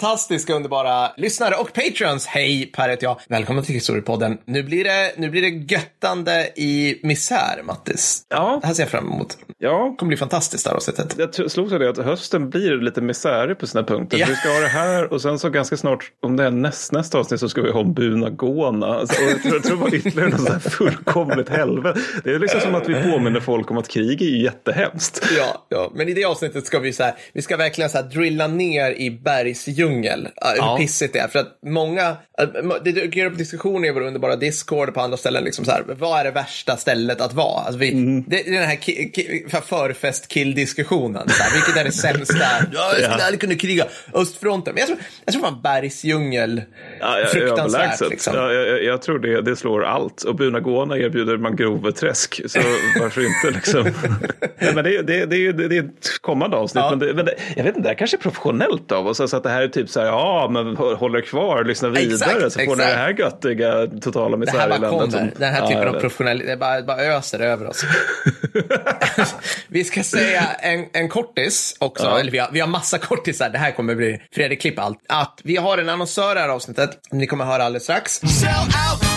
fantastiska, underbara lyssnare och patrons. Hej, Per heter jag. Välkommen till Historiepodden. Nu blir det, nu blir det göttande i misär, Mattis. Ja. Det här ser jag fram emot. Ja. Det kommer bli fantastiskt det här avsnittet. Jag slogs av det att hösten blir lite misärig på sina punkter. Ja. Vi ska ha det här och sen så ganska snart, om det är näst, nästa avsnitt så ska vi ha om Bunagona. Alltså, och jag tror, jag tror det var ytterligare något sånt här fullkomligt helvete. Det är liksom som att vi påminner folk om att krig är ju jättehemskt. Ja, ja, men i det avsnittet ska vi så här, vi ska verkligen så här drilla ner i bergsdjungel, äh, hur Ja. pissigt det är. För att många, äh, det dyker upp diskussioner i vår underbara Discord och på andra ställen, liksom så här, vad är det värsta stället att vara? Alltså vi, Mm. det, det är den här ki, ki, förfest-kill-diskussionen. Vilket är det sämsta? Ja, jag skulle aldrig kunna kriga östfronten. Men jag tror, jag tror fan bergsdjungel, Ja, ja, fruktansvärt överlägset. liksom. Ja, jag, jag- jag tror det, det slår allt. Och Bunagona erbjuder mangroveträsk. Så varför inte liksom? Nej, men det, det, det, det, det är ett kommande avsnitt. Ja. Men, det, men det, jag vet inte, det här kanske är professionellt av oss. Alltså att det här är typ så här, ja men håll er kvar, lyssna vidare. Exakt, så får ni exakt. det här göttiga totala misäreländet. kommer. Den här Ja, typen jag av det bara, bara öser över oss. vi ska säga en, en kortis också, Ja. eller vi har, vi har massa kortisar, det här kommer bli Fredrik Klipp allt. Att vi har en annonsör i det här avsnittet, ni kommer höra alldeles strax.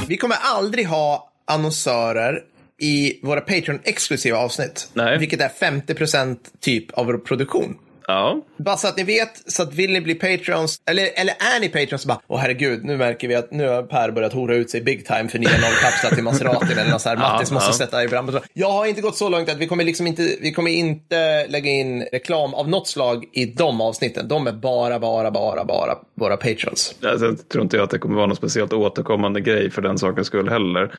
Vi kommer aldrig ha annonsörer i våra Patreon-exklusiva avsnitt. Nej. Vilket är 50% typ av vår produktion. Ja, Bara så att ni vet, så att vill ni bli Patreons, eller, eller är ni Patreons så bara, åh herregud, nu märker vi att nu har Per börjat hora ut sig big time för nya nollkapslar till Maseratin eller något så här, Mattis Ja, måste ja. sätta i brand. Jag har inte gått så långt att vi kommer liksom inte, vi kommer inte lägga in reklam av något slag i de avsnitten. De är bara, bara, bara, bara våra Patreons. alltså, jag tror inte jag att det kommer vara någon speciellt återkommande grej för den sakens skull heller.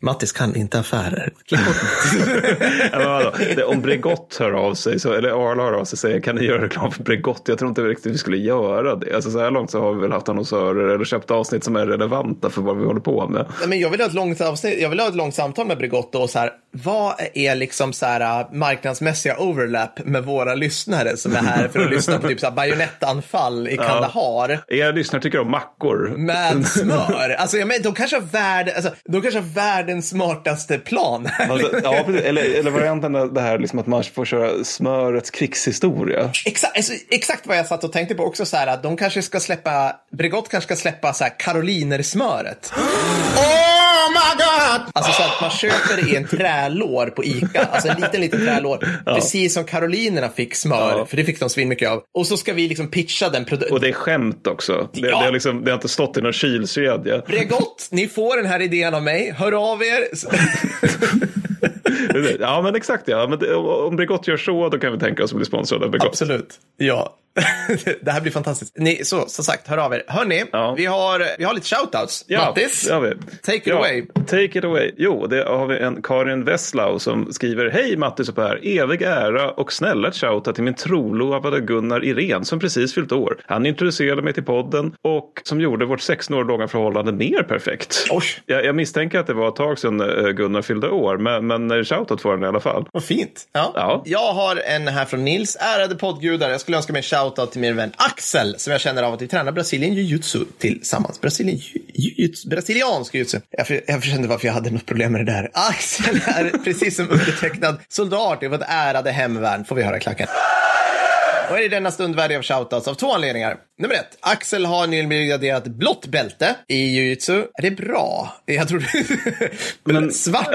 Mattis kan inte affärer. Ja, om Bregott hör av sig, så, eller Arla hör av sig och säger kan ni göra reklam för Bregott? Jag tror inte riktigt vi skulle göra det. Alltså, så här långt så har vi väl haft annonsörer eller köpt avsnitt som är relevanta för vad vi håller på med. Nej, Men jag vill ha ett långt avsnitt, jag vill ha ett långt samtal med Bregotto och så här, vad är liksom så här äh, marknadsmässiga overlap med våra lyssnare som är här för att lyssna på typ så här bajonettanfall i Kandahar Er lyssnare tycker om mackor. med smör. Alltså, jag men, de kanske har värld, alltså, de kanske har världens smartaste plan. Alltså, ja, precis. eller, eller varianten det här liksom att man får köra smörets krigshistoria. Exakt, alltså, exakt vad jag satt och tänkte på också så här att de kanske ska släppa, Bregott kanske ska släppa så här karolinersmöret. Oh my god! Alltså så att man köper det i en trälår på Ica. Alltså en liten, liten trälår. Precis som karolinerna fick smör, Ja. för det fick de svinmycket av. Och så ska vi liksom pitcha den Och produkten. det är skämt också. Det, Ja. det, är liksom, det har inte stått i någon kylkedja. Bregott, ni får den här idén av mig. Hör av er. Ja, men exakt. Ja. Men det, om Bregott gör så, då kan vi tänka oss att bli sponsrade av Bregott. Absolut. Ja. det här blir fantastiskt. Ni, så, som sagt, hör av er. Hörni, Ja. vi, har, vi har lite shoutouts. Ja, Mattis, vi. take it Ja, away. Take it away. Jo, det har vi en Karin Wesslau som skriver Hej Mattis och Per, evig ära och snälla ett shoutout till min trolovade Gunnar Irene som precis fyllt år. Han introducerade mig till podden och som gjorde vårt 16 år långa förhållande mer perfekt. Oj. Jag, jag misstänker att det var ett tag sedan eh, Gunnar fyllde år, men, men eh, shoutout får han i alla fall. Vad fint. Ja. Ja. Jag har en här från Nils. Ärade poddgudar, jag skulle önska mig en shoutout till min vän Axel som jag känner av att vi tränar Brasilien jujutsu tillsammans. Brasilien jujutsu, brasiliansk jiu-jitsu. Jag, förstår inte varför jag hade något problem med det där. Axel är precis som undertecknad soldat i vårt ärade hemvärn. Får vi höra klacken. Och är i denna stund värdig av shoutouts av två anledningar. Nummer ett, Axel har nyligen graderat blått bälte i jiu-jitsu. Är det bra? Jag tror Men- Svart?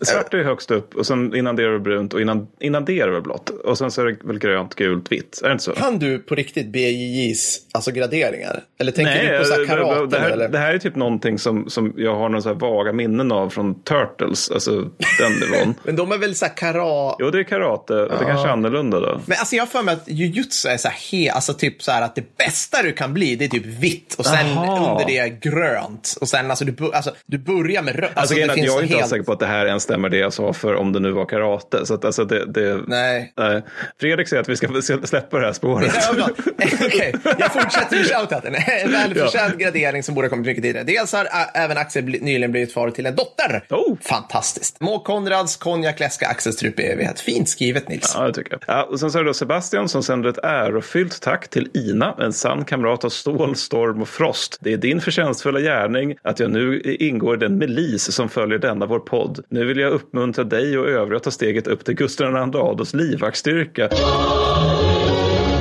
Svart är högst upp och sen innan det är det brunt och innan, innan det är det väl blått. Och sen så är det väl grönt, gult, vitt. Är det inte så? Kan du på riktigt BJJs alltså graderingar? Eller tänker du på så här karate? det, här, eller? det här är typ någonting som, som jag har här vaga minnen av från Turtles. Alltså den nivån. Men de är väl så här karate? Jo, det är karate. Det kanske är annorlunda då. Men alltså jag har för mig att jujutsu är så här, he, alltså typ så här att det bästa du kan bli det är typ vitt och sen Aha. under det är grönt. Och sen alltså du, alltså, du börjar med rött. Alltså, är att jag är inte alls säker på att det här ens stämmer det jag sa för om det nu var karate. Så att, alltså, det, det, Nej. nej. Fredrik säger att vi ska släppa det här spåret. Ja. Okej, jag fortsätter med shoutouten. En välförtjänt gradering som borde ha kommit mycket tidigare. Dels har även Axel nyligen blivit far till en dotter. Oh. Fantastiskt. Må Konrads konjak läska Axels trup i evighet. Fint skrivet Nils. Ja, det tycker jag. Ja, och sen så är det då Sebastian som sänder ett ärofyllt tack till Ina, en sann kamrat av stål, storm och frost. Det är din förtjänstfulla gärning att jag nu ingår i den milis som följer denna vår podd. Nu vill jag uppmuntra dig och övriga att ta steget upp till Gustav II Adolfs livvaktsstyrka.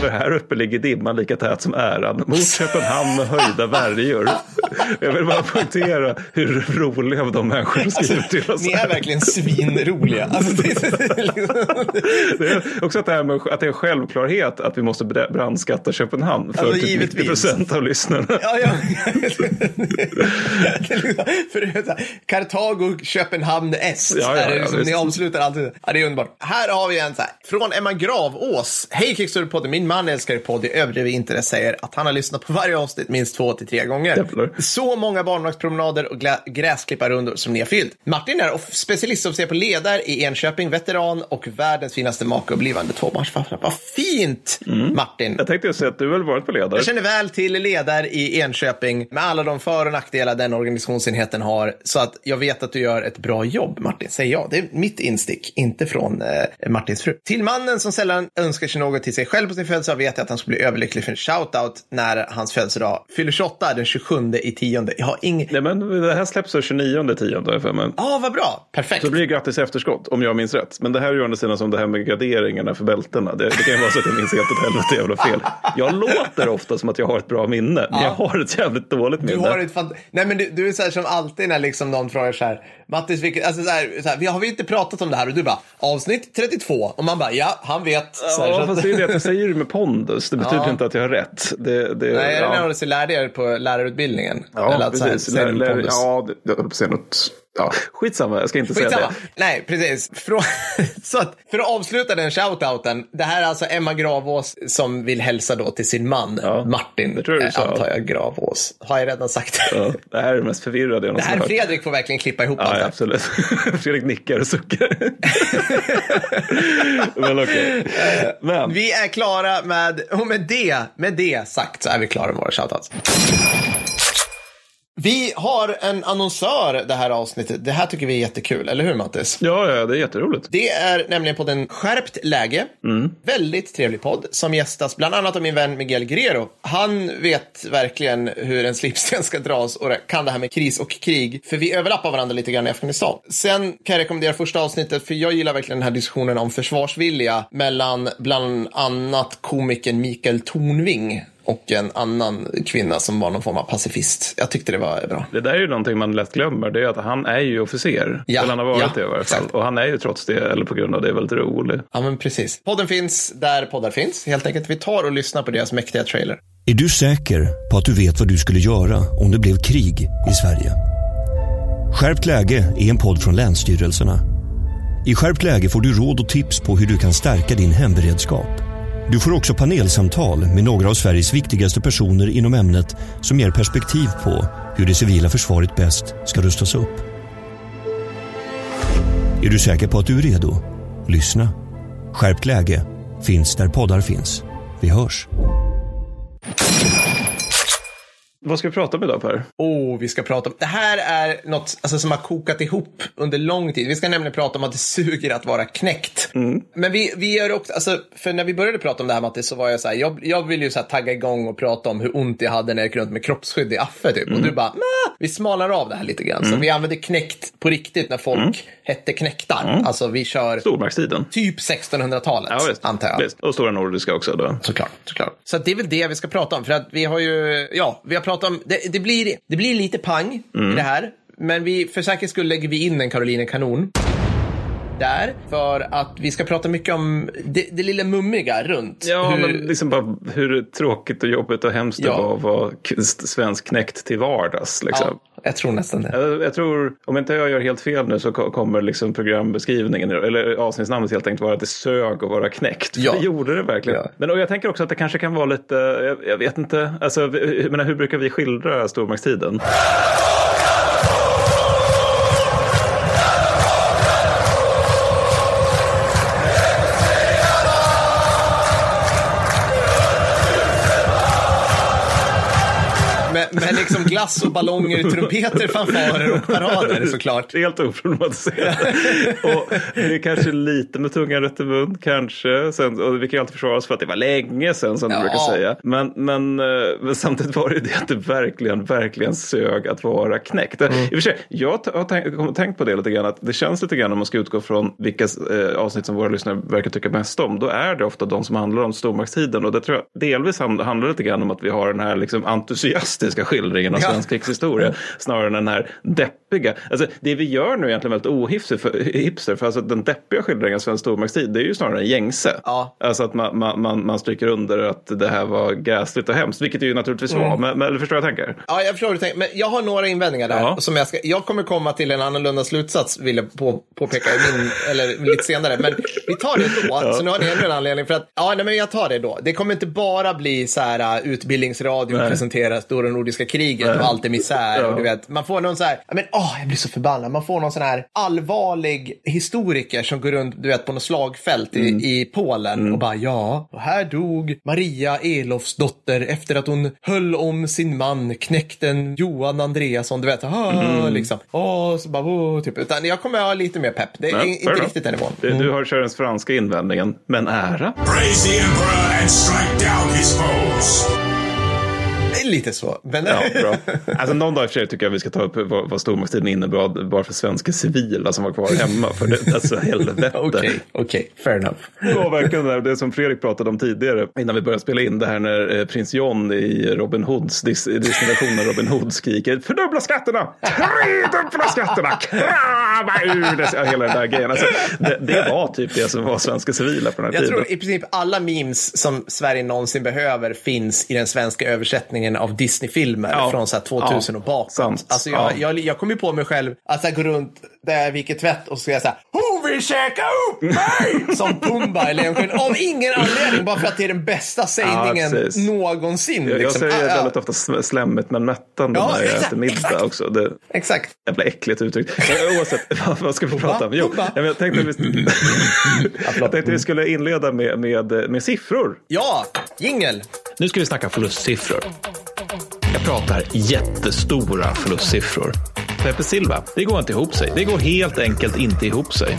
För här uppe ligger dimman lika tät som äran mot Köpenhamn med höjda värjor. Jag vill bara poängtera hur roliga de människor som skriver till oss Ni är verkligen svinroliga. Alltså, det, är liksom, Det är också att det, här med, att det är en självklarhet att vi måste bra- brandskatta Köpenhamn för Alltså, typ 90 givetvis. procent av lyssnarna. ja, ja. För så här, Kartago, Köpenhamn, Est. Ja, ja, ja, liksom, ni avslutar alltid. Ja, det är underbart. Här har vi en så här, från Emma Gravås. Hej Kickstarter-podden, min man älskar er podd. Jag överdriver inte det säger att han har lyssnat på varje avsnitt minst två till tre gånger. Jävlar. Så många barnvaktspromenader och gräsklipparrundor som ni har fyllt. Martin är off- specialistofficer på ledar i Enköping, veteran och världens finaste make och blivande tvåbarnsfarfar. Vad fint, Martin! Jag tänkte säga att du väl varit på ledare. Jag känner väl till ledar i Enköping med alla de för och nackdelar den organisationsenheten har. Så att jag vet att du gör ett bra jobb, Martin, säger jag. Det är mitt instick, inte från eh, Martins fru. Till mannen som sällan önskar sig något till sig själv på sin födelsedag vet jag att han skulle bli överlycklig för en shoutout när hans födelsedag fyller 28 den 27 i tionde. Jag har ingen... Nej, men det här släpps den 29 tionde har jag för mig. Ja, ah, vad bra. Perfekt. Så det blir grattis i efterskott, om jag minns rätt. Men det här är ju å andra sidan som det här med graderingarna för bältena. Det, det kan ju vara så att jag minns helt åt helvete jävla fel. Jag låter ofta som att jag har ett bra minne, men jag har ett jävligt dåligt minne. Du har ett fant- Nej men du, du är så här som alltid när liksom någon frågar så här, Mattis, vilket, alltså så här, så här, vi har vi inte pratat om det här och du bara, avsnitt 32 och man bara, ja, han vet. Så här, så Ja, att- fast det är det att jag säger det med pondus. Det betyder Ja. inte att jag har rätt. Det, det, Nej, är det ja. när du lärde er på lärarutbildningen? Ja, Eller att så här, precis. säga Lär, lär, ja, det- jag höll på att säga något. Ja, skitsamma, jag ska inte säga Skitsamma. det. Nej, precis. Frå- så att, för att avsluta den shoutouten. Det här är alltså Emma Gravås som vill hälsa då till sin man Ja, Martin. det tror jag eh. Antar jag Gravås. Har jag redan sagt det? Ja, det här är det mest förvirrade jag Det någonsin här hört. Fredrik får verkligen klippa ihop allt Ja, det ja, här. absolut. Fredrik nickar och suckar. Men okej. Men, Vi är klara med, och med det, med det sagt så är vi klara med våra shoutouts. Vi har en annonsör det här avsnittet. Det här tycker vi är jättekul, eller hur Mattis? ja, ja, det är jätteroligt. Det är nämligen på den Skärpt läge. Väldigt trevlig podd som gästas bland annat av min vän Miguel Guerrero. Han vet verkligen hur en slipsten ska dras och kan det här med kris och krig. För vi överlappar varandra lite grann i Afghanistan. Sen kan jag rekommendera första avsnittet för jag gillar verkligen den här diskussionen om försvarsvilja mellan bland annat komikern Mikael Tornving och en annan kvinna som var någon form av pacifist. Jag tyckte det var bra. Det där är ju någonting man lätt glömmer. Det är att han är ju officer. Ja, eller han har varit ja, det i varje fall. exakt. Och han är ju trots det, eller på grund av det, väldigt rolig. Ja, men precis. Podden finns där poddar finns. Helt enkelt. Vi tar och lyssnar på deras mäktiga trailer. Är du säker på att du vet vad du skulle göra om det blev krig i Sverige? Skärpt läge är en podd från Länsstyrelserna. I Skärpt läge får du råd och tips på hur du kan stärka din hemberedskap. Du får också panelsamtal med några av Sveriges viktigaste personer inom ämnet som ger perspektiv på hur det civila försvaret bäst ska rustas upp. Är du säker på att du är redo? Lyssna. Skärpt läge finns där poddar finns. Vi hörs. Vad ska vi prata om idag Per? Oh, vi ska prata om... Det här är något alltså, som har kokat ihop under lång tid. Vi ska nämligen prata om att det suger att vara knäckt. Men vi, vi gör också, alltså, för när vi började prata om det här Mattis så var jag så här, jag, jag vill ju så här tagga igång och prata om hur ont jag hade när jag gick runt med kroppsskydd i Affe typ. Och du bara, "Nä, vi smalar av det här lite grann. Så vi använder knäckt på riktigt när folk hette knäktar. Alltså vi kör Stormaktstiden. typ 1600-talet, Ja, visst. antar jag. Visst. Och Stora Nordiska också. Då. Såklart, såklart. Så det är väl det vi ska prata om. För att vi har ju, ja, vi har pratat om, det, det, blir, det blir lite pang i det här. Men vi, för säkerhets skull lägger vi in en Caroline Kanon. Där, för att vi ska prata mycket om det, det lilla mummiga runt. Ja, hur, men liksom bara hur tråkigt och jobbigt och hemskt det Ja. var att vara svensk knäckt till vardags. Liksom. ja, jag tror nästan det. Jag, jag tror, om inte jag gör helt fel nu så ko- kommer liksom programbeskrivningen, eller avsnittsnamnet helt enkelt vara att det sög att vara knäckt. Ja. Det gjorde det verkligen. Ja. Men och jag tänker också att det kanske kan vara lite, jag, jag vet inte, alltså, jag menar, hur brukar vi skildra stormaktstiden? Med liksom glass och ballonger, trumpeter, fanfarer och parader såklart. Helt oproblematiserat. och det är kanske lite med tungan rätt i mun, kanske. Sen, och vi kan ju alltid försvara oss för att det var länge sedan som du Ja. brukar säga. Men, men, eh, men samtidigt var det ju det att det verkligen, verkligen sög att vara knäckt. Mm. I och för sig, jag har tänkt, tänkt på det lite grann, att det känns lite grann om man ska utgå från vilka eh, avsnitt som våra lyssnare verkar tycka mest om. Då är det ofta de som handlar om stormaktstiden. Och det tror jag delvis hand- handlar lite grann om att vi har den här liksom entusiastiska skildringen av Ja. svensk krigshistoria. Snarare än den här deppiga. Alltså, det vi gör nu är egentligen väldigt ohipster. För, hipster, för alltså, den deppiga skildringen av svensk stormaktstid det är ju snarare en gängse. Ja. Alltså att man, man, man, man stryker under att det här var gräsligt och hemskt. Vilket det ju naturligtvis var. Men, men förstår jag vad tänker? Ja, jag förstår hur du tänker. Men jag har några invändningar där. Ja. Som jag, ska, jag kommer komma till en annorlunda slutsats, vill jag på, påpeka min, eller lite senare. Men vi tar det då. Så nu har ni ännu en anledning. För att, ja, nej, men jag tar det då. Det kommer inte bara bli så här uh, utbildningsradio presenterar stora nordiska kriget och allt är misär. Ja. Och du vet, man får någon så här, ja, men åh, jag blir så förbannad. Man får någon sån här allvarlig historiker som går runt, du vet, på något slagfält i, Mm. i Polen och bara, ja, och här dog Maria Elofs dotter efter att hon höll om sin man, knäkten Johan Andreasson, du vet, ah, Mm. liksom. Åh, så bara, oh, typ. Utan jag kommer ha lite mer pepp. Det är Nej, inte riktigt den nivån. Du, du har den franska invändningen. Men ära? Praise the Emperor and strike down his foes. Lite så. Men, Ja, bra. Alltså någon dag i och för sig tycker jag vi ska ta upp vad, vad stormaktstiden innebar bara för svenska civila som var kvar hemma. För det, alltså helvete. Okej, okej, fair enough. Det var verkligen det, det som Fredrik pratade om tidigare innan vi började spela in det här när eh, prins John i Robin Hoods Disney-versionen Robin Hood skriker fördubbla skatterna, tredubbla skatterna, krama ur det. Ja, hela den där grejen. Alltså, det, det var typ det som var svenska civila på den här Jag tiden. tror i princip alla memes som Sverige någonsin behöver finns i den svenska översättningen av Disney-filmer Ja. från så här 2000 och bakåt. Sant. Alltså jag, Ja. jag, jag kom ju på mig själv att så här gå runt där jag viker tvätt och så ska jag säga Hon vill käka upp mig! Som Pumba i Lejonkungen. Av ingen anledning, bara för att det är den bästa sägningen precis. någonsin. Jag, jag liksom. säger Ah, ja. väldigt ofta sl- slemmigt men mättande Ja, när jag exakt, äter middag exakt. också. Det, Exakt. Jävla äckligt uttryck. Men Oavsett, vad, vad ska vi prata om? Jo, Pumba. jag tänkte att vi, jag tänkte vi skulle inleda med, med, med siffror. Ja, jingel. Nu ska vi snacka förlustsiffror. Jag pratar jättestora förlustsiffror. Pepe Silva, det går inte ihop sig. Det går helt enkelt inte ihop sig.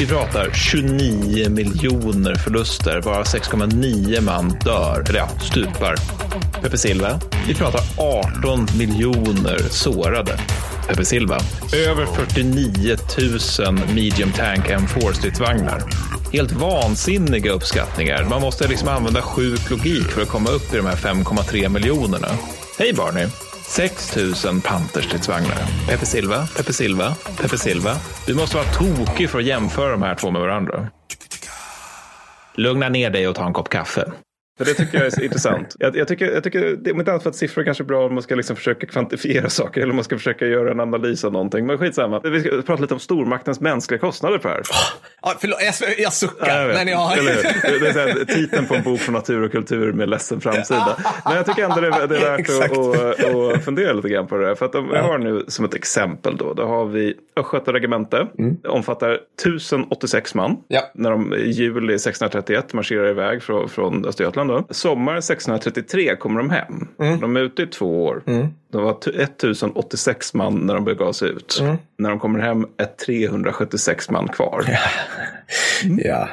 Vi pratar 29 miljoner förluster, varav 6,9 man dör, eller ja, stupar. Pepe Silva, vi pratar 18 miljoner sårade. Pepe Silva, över 49 000 medium tank M4 stridsvagnar. Helt vansinniga uppskattningar. Man måste liksom använda sjuk logik för att komma upp i de här 5,3 miljonerna. Hej Barney! 6 000 Panterstridsvagnar. Pepe Silva, Pepe Silva, Pepe Silva. Du måste vara tokig för att jämföra de här två med varandra. Lugna ner dig och ta en kopp kaffe. För det tycker jag är intressant. Jag, jag, tycker, jag tycker, det, om inte annat för att siffror kanske är bra om man ska liksom försöka kvantifiera saker eller om man ska försöka göra en analys av någonting. Men skitsamma. Vi ska prata lite om stormaktens mänskliga kostnader för det här. Ja, förlåt, jag, jag suckar. jag men jag... Hur? Det- är så här, titeln på en bok från natur och kultur med ledsen framsida. Men jag tycker ändå det är, det är värt att, att, att fundera lite grann på det här. För att om vi har nu som ett exempel då, då har vi Östgöta regemente. Det omfattar 1086 man. Ja. När de i juli 1631 marscherar iväg från, från Östergötland då. Sommar 1633 kommer de hem. De är ute i två år. De var t- 1086 man när de begav sig ut. När de kommer hem är 376 man kvar. Ja.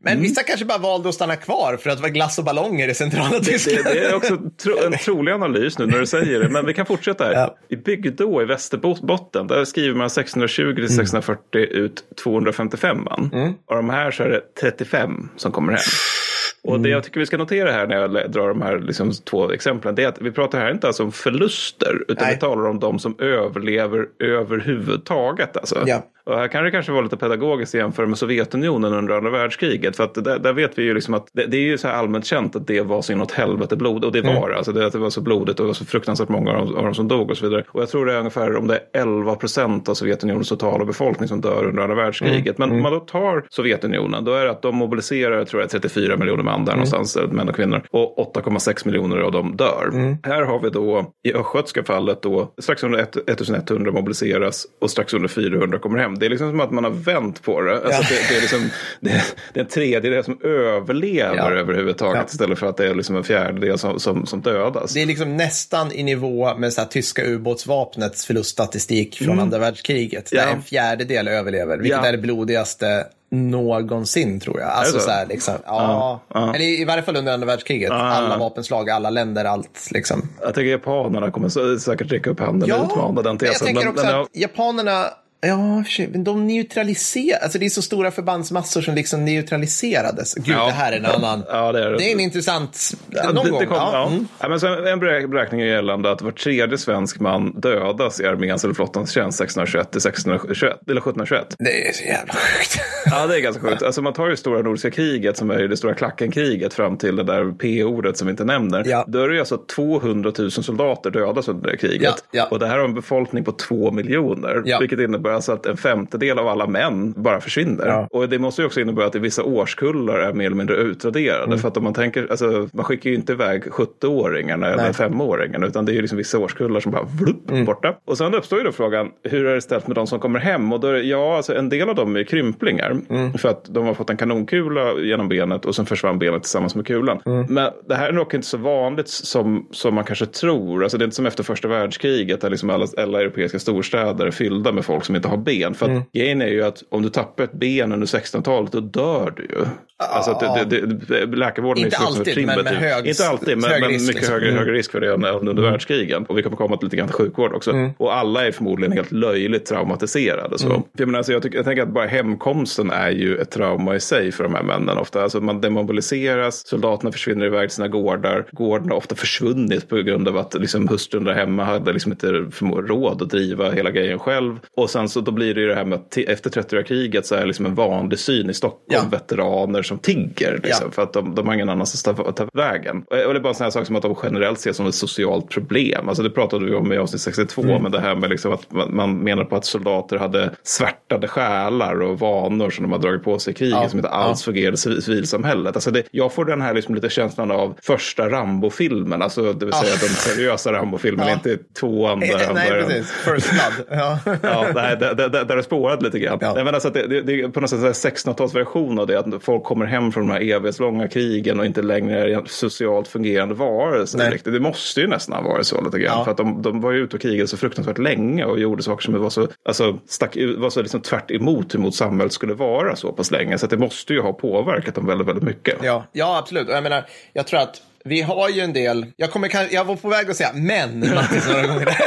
Men Mm. vissa kanske bara valde att stanna kvar för att det var glass och ballonger i centrala Det, Tyskland. det är också tro, en trolig analys nu när du säger det. Men vi kan fortsätta här. Ja. I Bygdå i Västerbotten, där skriver man 1620 till 1640 ut 255 man. Och de här så är det 35 som kommer hem. Och det jag tycker vi ska notera här när jag drar de här liksom två exemplen, det är att vi pratar här inte alltså om förluster, utan Nej. vi talar om de som överlever överhuvudtaget. Alltså. Ja. Och här kan det kanske vara lite pedagogiskt att jämföra med Sovjetunionen under andra världskriget. För att där, där vet vi ju liksom att det, det är ju så här allmänt känt att det var så inåt helvete blod. Och det var det. Alltså det, att det var så blodigt och det var så fruktansvärt många av dem, av dem som dog och så vidare. Och jag tror det är ungefär om det är 11 procent av Sovjetunionens totala befolkning som dör under andra världskriget. Men om man då tar Sovjetunionen, då är det att de mobiliserar, tror jag, 34 miljoner man där någonstans, eh, män och kvinnor. Och 8,6 miljoner av dem dör. Här har vi då i östgötska fallet då strax under ett- 1100 mobiliseras och strax under 400 kommer hem. Det är liksom som att man har vänt på det. Alltså Ja. det, det, är liksom, det, det är en tredjedel som överlever Ja. överhuvudtaget Ja. istället för att det är liksom en fjärdedel som, som, som dödas. Det är liksom nästan i nivå med så tyska ubåtsvapnets förluststatistik från andra världskriget. Där Mm. Ja. en fjärdedel överlever, vilket Ja. är det blodigaste någonsin tror jag. Alltså så här, liksom, ja. ja. Eller i, varje fall under andra världskriget. Alla vapenslag, alla länder, allt liksom. Jag tänker japanerna kommer säkert räcka upp handen och utmana den jag tesen. tänker Men- också men jag- att japanerna, ja, men de neutraliserar, alltså det är så stora förbandsmassor som liksom neutraliserades. Gud, Ja. det här är en annan, Ja, det är det. det är en intressant, Ja, någon det, gång. det kom, ja. Mm. Ja, men så en berä- beräkning är gällande att var tredje svensk man dödas i arméns eller flottans tjänst 1621 till 1621, eller 1721. Det är så jävla sjukt. Ja, det är ganska sjukt. Alltså man tar ju stora nordiska kriget som är det stora klackenkriget fram till det där P-ordet som vi inte nämner. Ja. Då är det ju alltså 200 000 soldater dödas under det kriget. Och det här har en befolkning på två miljoner. Vilket innebär alltså att en femtedel av alla män bara försvinner. Ja. Och det måste ju också innebära att i vissa årskullar är mer eller mindre utraderade. Mm. För att om man tänker, alltså man skickar ju inte iväg 70-åringarna eller Nej. 5-åringarna. Utan det är ju liksom vissa årskullar som bara vlupp, Mm. borta. Och sen uppstår ju då frågan, hur är det ställt med de som kommer hem? Och då är det, ja, alltså en del av dem är krymplingar. Mm. För att de har fått en kanonkula genom benet och sen försvann benet tillsammans med kulan. Mm. Men det här är nog inte så vanligt som, som man kanske tror. Alltså det är inte som efter första världskriget där liksom alla, alla europeiska storstäder är fyllda med folk som inte har ben. För att Mm. grejen är ju att om du tappar ett ben under 1600-talet då dör du ju. Alltså att det, det, det, läkarvården Inte är alltid, men med hög- Inte alltid, men, hög men risk, mycket liksom. högre, Mm. högre risk för det än under världskrigen. Och vi kommer komma till lite grann till sjukvård också. Mm. Och alla är förmodligen helt löjligt traumatiserade. Så. För Jag, menar, alltså, jag, tycker, jag tänker att bara hemkomsten är ju ett trauma i sig för de här männen ofta. Alltså man demobiliseras, soldaterna försvinner iväg till sina gårdar. Gården har ofta försvunnit på grund av att liksom, hustrun där hemma hade liksom inte råd att driva hela grejen själv. Och sen så då blir det ju det här med att efter 30-åriga kriget så är det liksom en vanlig syn i Stockholm. Ja. veteraner som tigger. Liksom, Ja. För att de, de har ingen annanstans att ta, vägen. Och, och det är bara en sån här sak som att de generellt ses som ett socialt problem. Alltså det pratade vi om i avsnitt 62. Mm. Men det här med liksom att man, man menar på att soldater hade svärtade själar och vanor som de har dragit på sig i kriget Ja. som inte alls fungerade i civil- civilsamhället. Alltså det, jag får den här liksom lite känslan av första Rambo-filmen. Alltså det vill säga Ja. de seriösa Rambo-filmerna, Ja. inte tvåan. där Nej, precis. First blood. Ja. Ja, nej, där, där, där det spårat lite grann. Ja. Nej, men alltså att det, det, det är på något sätt en 1600-talsversion av det. Att folk kommer hem från de här evighetslånga krigen och inte längre är socialt fungerande varelser. Riktigt. Det måste ju nästan ha varit så lite grann. Ja. För att de, de var ju ute och krigade så fruktansvärt länge och gjorde saker som var så, alltså, stack, var så liksom tvärt emot hur mot samhället skulle vara så pass länge. Så det måste ju ha påverkat dem väldigt, väldigt mycket. Ja, ja, absolut. Jag menar, jag tror att vi har ju en del, jag, kommer, jag var på väg att säga men, Mattis, några gånger.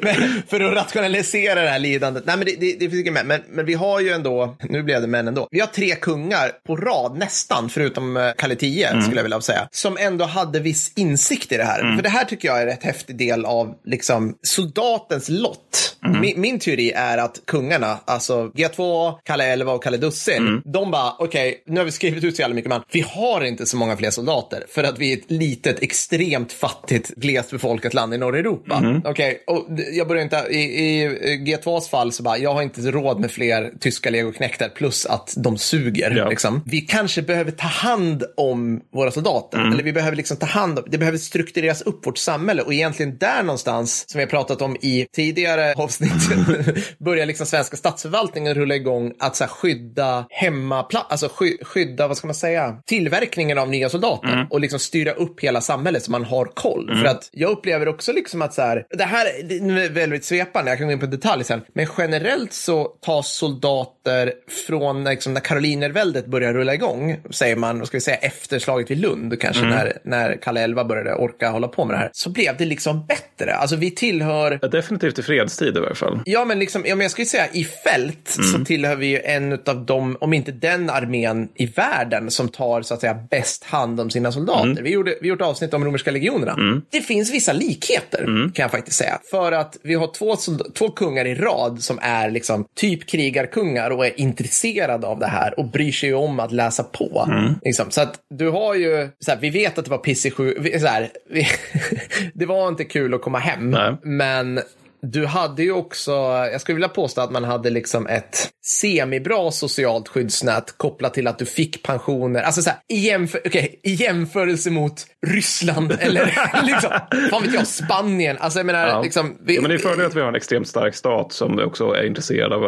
men för att rationalisera det här lidandet. Nej, men det, det, det finns inget men. men. Men vi har ju ändå, nu blev det men ändå. Vi har tre kungar på rad nästan, förutom eh, Kalle 10 Mm. skulle jag vilja säga, som ändå hade viss insikt i det här. För det här tycker jag är en rätt häftig del av liksom, soldatens lott. Mm. Min, min teori är att kungarna, alltså G2, Kalle 11 och Kalle Dussin, Mm. de bara, okej, nu har vi skrivit ut så jävla mycket man. Vi har inte så många fler soldater för att vi är ett litet, extremt fattigt, glest befolkat land i norra Europa. Mm. Okej, och d- jag börjar inte, i, i G2s fall så bara, jag har inte råd med fler tyska legoknektar plus att de suger. Ja. Liksom. Vi kanske behöver ta hand om våra soldater. Mm. Eller vi behöver liksom ta hand om, det behöver struktureras upp vårt samhälle och egentligen där någonstans, som vi har pratat om i tidigare avsnitt, börjar liksom svenska statsförvaltningen rulla igång att så här, skydda hemmapla- alltså sky, skydda, vad ska man säga, tillverkningen av nya soldater och liksom styra upp hela samhället så man har koll. För att jag upplever också liksom att så här, det här det är väldigt svepande, jag kan gå in på detalj sen, men generellt så tas soldater från liksom, när karolinerväldet börjar rulla igång, säger man, vad ska vi säga, efter slaget vid Lund, kanske när, när Kalle Elva började orka hålla på med det här, så blev det liksom bättre. Alltså vi tillhör Ja, Definitivt i fredstid i varje fall. Ja, men liksom, ja, men jag skulle säga i fält så tillhör vi ju en av de, om inte den armén i världen som tar så att säga bäst hand om sina soldater. Vi, gjorde, vi gjorde avsnitt om romerska legionerna. Det finns vissa likheter kan jag faktiskt säga. För att vi har två, två kungar i rad som är liksom typ krigarkungar och är intresserade av det här och bryr sig om att läsa på. Liksom. Så att du har ju, så här, vi vet att det var pissig sju, vi- så här, vi, det var inte kul att komma hem, Nej. men du hade ju också, jag skulle vilja påstå att man hade liksom ett, semibra socialt skyddsnät kopplat till att du fick pensioner. Alltså så här, i, jämför, okay, i jämförelse mot Ryssland eller liksom, fan vet jag, Spanien. Alltså jag menar, Ja. liksom. Vi, Ja, men det är fördel att vi har en extremt stark stat som också är intresserad av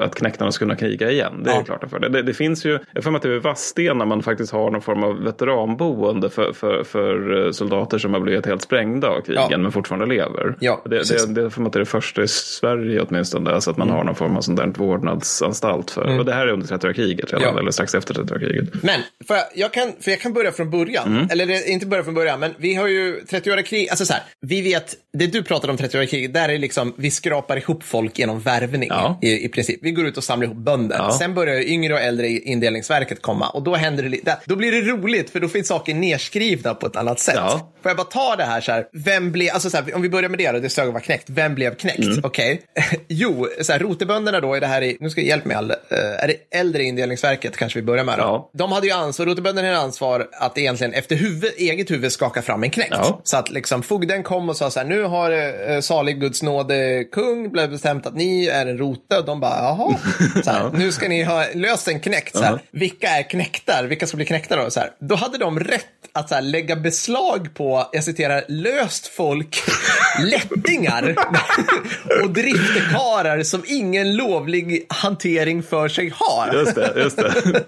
att knäktarna ska kunna kriga igen. Det är Ja. klart en fördel. Det, det finns ju, jag får mig att det är Vadstena man faktiskt har någon form av veteranboende för, för, för soldater som har blivit helt sprängda av krigen Ja. men fortfarande lever. Ja, det, det, det får mig att det är det första i Sverige åtminstone, alltså att man har någon form av sånt där vårdnadsanstalt för. Och det här är under 30 kriget redan, Ja. eller strax efter 30 kriget. Men, för jag, jag, kan, för jag kan börja från början. Mm. Eller inte börja från början, men vi har ju 30-åriga krig. Alltså så här, vi vet, det du pratar om 30-åriga kriget, där är liksom, vi skrapar ihop folk genom värvning Ja. i, i princip. Vi går ut och samlar ihop bönder. Ja. Sen börjar yngre och äldre i indelningsverket komma och då händer det lite, då blir det roligt för då finns saker nerskrivna på ett annat sätt. Ja. Får jag bara ta det här så här, vem blev, alltså så här, om vi börjar med det då, det sög var knäckt, vem blev knäckt? Mm. Okej, jo, så här, rotebönderna då är det här i, nu ska jag hjälpa mig all, eh, är det äldre indelningsverket kanske vi börjar med då? Ja. De hade ju ansvar, rotebönderna hade ansvar att egentligen efter huvud, eget huvud skaka fram en knäckt. Ja. Så att liksom fogden kom och sa så här, nu har eh, salig Guds nåde kung blev bestämt att ni är en rote. Och de bara, jaha, så här, nu ska ni ha löst en knäckt. Så här, Vilka är knäktar? Vilka ska bli knäckta då? Så här, då hade de rätt att så lägga beslag på, jag citerar, löst folk, lättingar och driftekarar som ingen lovlig hantering för sig har. Just det, just det.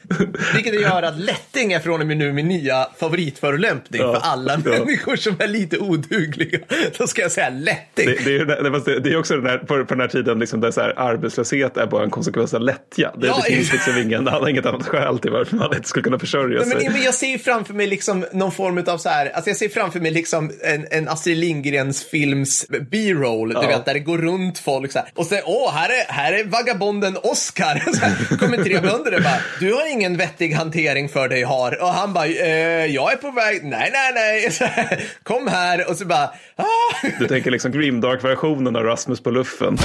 Vilket gör att lätting är från och med nu min nya favoritförolämpning Ja, för alla ja. människor som är lite odugliga. Då ska jag säga lätting. Det, det, är, det, är också den här, på, på den här tiden liksom där så här, arbetslöshet är bara en konsekvens av lättja. Det, Ja, det finns liksom ingen, annan- inget annat skäl till varför man inte skulle kunna försörja sig. men, men jag ser framför mig liksom någon form av så här, alltså jag ser framför mig liksom en, en Astrid Lindgrens films B-roll, du Ja. vet, där det går runt folk så här. Och så, åh, här är, här är vagabonden Oscar. Så här, kommer tre bönder och bara, du har ingen vettig hantering för dig har. Och han bara, eh, jag är på väg, nej, nej, nej, så här, kom här. Och så bara, ah. Du tänker liksom Grimdark-versionen av Rasmus på luffen.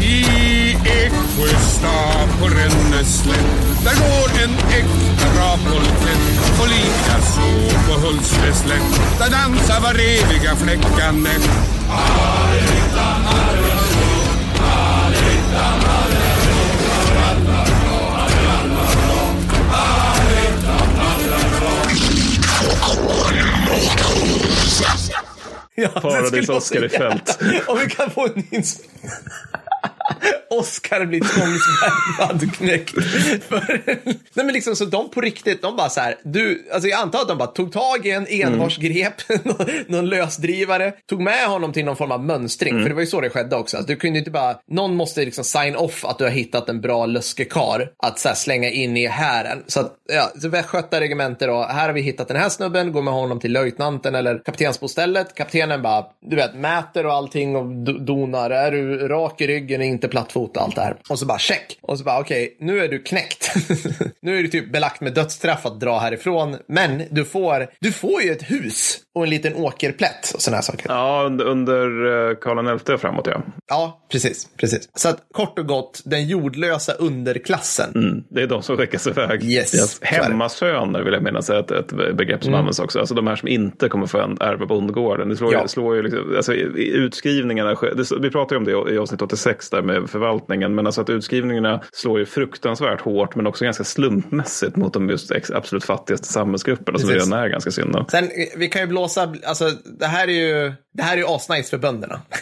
I Eksjöstad på Ränneslätt Där går en äkta rapolkett Och likaså på Hultsfredsslätt Där dansar var eviga fläckandet Ja, Paradis det skulle vara Oscar så i fält. Om vi kan få en inspelning. Oscar blir tvångsvärvad knäckt. För, nej men liksom så de på riktigt, de bara så här, du, alltså jag antar att de bara tog tag i en envarsgrep, någon, någon lösdrivare, tog med honom till någon form av mönstring, för det var ju så det skedde också. Alltså, du kunde inte bara, någon måste liksom sign off att du har hittat en bra löskekar att så här, slänga in i hären. Så att, ja, så Västgöta regemente då, här har vi hittat den här snubben, går med honom till löjtnanten eller kaptensbostället. Kaptenen bara, du vet, mäter och allting och do- donar. Är du rak i ryggen och inte plattfot och allt det här. Och så bara check. Och så bara okej, nu är du knäckt. nu är du typ belagt med dödsstraff att dra härifrån. Men du får, du får ju ett hus och en liten åkerplätt och sådana saker. Ja. Ja, under, under eh, Karl XI och framåt ja. precis, precis. Så att kort och gott, den jordlösa underklassen. Mm, det är de som skickas iväg. Yes, det. Hemmasöner vill jag minnas är ett, ett begrepp som används också. Alltså de här som inte kommer få en ärva bondgården. Det slår, Ja. slår ju liksom, alltså, utskrivningarna, det, vi pratade ju om det i avsnitt 86 där med förvaltningen. Men alltså att utskrivningarna slår ju fruktansvärt hårt men också ganska slumpmässigt mot de just absolut fattigaste samhällsgrupperna som redan är ganska synd. då. Sen, eh, vi kan ju blåsa, alltså det här är ju, det här är ju asnice för bönderna.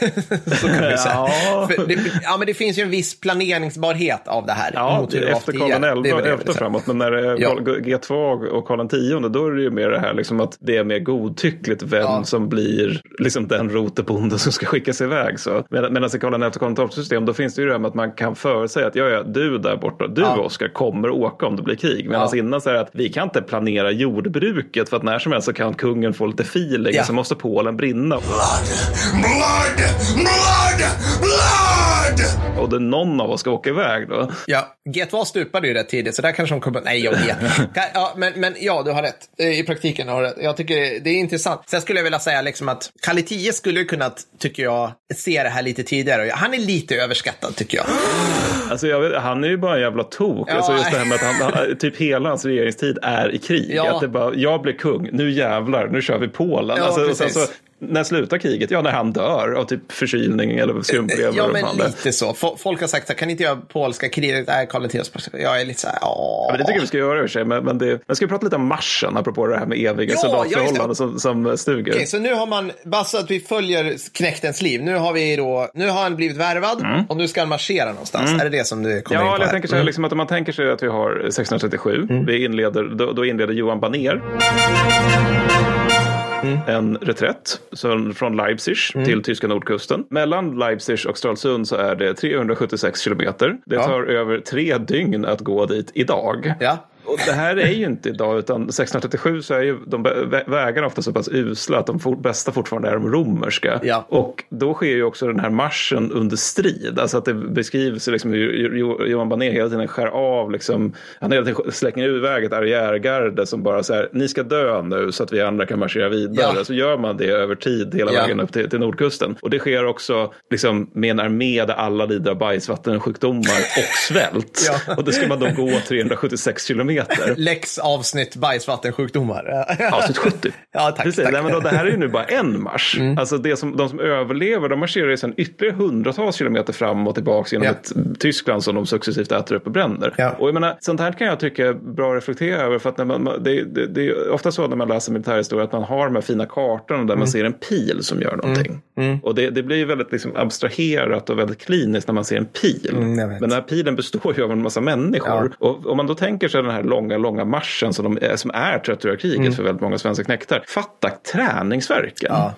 så kan vi säga. Ja. Det, ja, men det finns ju en viss planeringsbarhet av det här. Ja, mot det efter. Karl Det XI det säga. framåt. Men när det är Ja. Karl- G2 och Karl X, då är det ju mer det här liksom att det är mer godtyckligt vem Ja. som blir liksom den rotebonden som ska skickas iväg. Så. Med- Medan i Karl XI och Karl XII system, då finns det ju det här med att man kan förutsäga att ja, ja, du där borta, du Ja. Oskar, kommer åka om det blir krig. Medan Ja. innan så är det att vi kan inte planera jordbruket för att när som helst så kan kungen få lite feeling Ja. så måste Polen brinna. Blood! Blood! Blood! Och det någon av oss ska åka iväg då. Ja, G2 stupade ju rätt tidigt, så där kanske de kommer... Nej, jag vet. Ja, men, men ja, du har rätt. Eh, I praktiken har du rätt. Jag tycker det är intressant. Sen skulle jag vilja säga liksom att Kalle 10 skulle kunnat, tycker jag, se det här lite tidigare. Han är lite överskattad, tycker jag. Alltså jag vet, han är ju bara en jävla tok. Ja. Alltså just det här med att han, han, typ hela hans regeringstid är i krig. Ja. Att det bara, jag blir kung, nu jävlar, nu kör vi Polen. Ja, alltså, och sen så när slutar kriget? Ja, när han dör av typ förkylning eller skrumplever. Ja, men lite så. Fo- Folk har sagt här, kan inte göra polska kriget? Nej, Karl X. Jag är lite så här, Ja, ja. men det tycker jag vi ska göra i och för sig. Men, men, det, men ska vi prata lite om marschen, apropå det här med eviga Ja, ja, soldatförhållanden som, som stuger. Okej, så nu har man, bara så att vi följer knektens liv. Nu har vi då, nu har han blivit värvad och nu ska han marschera någonstans. Är det det som du kommer in Mm. Ja, på eller jag tänker så här, liksom att om man tänker sig att vi har 1637, vi inleder, då, då inleder Johan Baner en reträtt från Leipzig till tyska nordkusten. Mellan Leipzig och Stralsund så är det 376 kilometer. Det Ja. tar över tre dygn att gå dit idag. Ja. Och det här är ju inte idag, utan 1637 så är ju de vä- vägarna ofta så pass usla att de for, bästa fortfarande är de romerska. Ja. Och då sker ju också den här marschen under strid. Alltså att det beskrivs liksom hur Jo- Johan Baner hela tiden skär av, liksom, han hela tiden slänger iväg ett arriärgarde som bara så här, ni ska dö nu så att vi andra kan marschera vidare. Ja. Så gör man det över tid hela Ja. vägen upp till, till nordkusten. Och det sker också liksom, med en armé där alla lider av bajsvattensjukdomar och svält. Ja. Och det ska man då gå 376 kilometer. Lex avsnitt bajsvattensjukdomar. Avsnitt 70. Ja, tack, Precis. tack. Nej, men då, det här är ju nu bara en marsch. Alltså det som, de som överlever, de marscherar ju sen ytterligare hundratals kilometer fram och tillbaka genom Ja. ett Tyskland som de successivt äter upp och bränner. Ja. Och jag menar, sånt här kan jag tycka är bra att reflektera över. För att när man, det, det, det är ofta så när man läser militärhistoria att man har de här fina kartorna där man ser en pil som gör någonting. Och det, det blir ju väldigt liksom abstraherat och väldigt kliniskt när man ser en pil. Mm. Men den här pilen består ju av en massa människor. Och om man då tänker sig den här långa, långa marschen som, de, är- som är 30-åriga för väldigt många svenska knektar. Fatta träningsverken. Ja.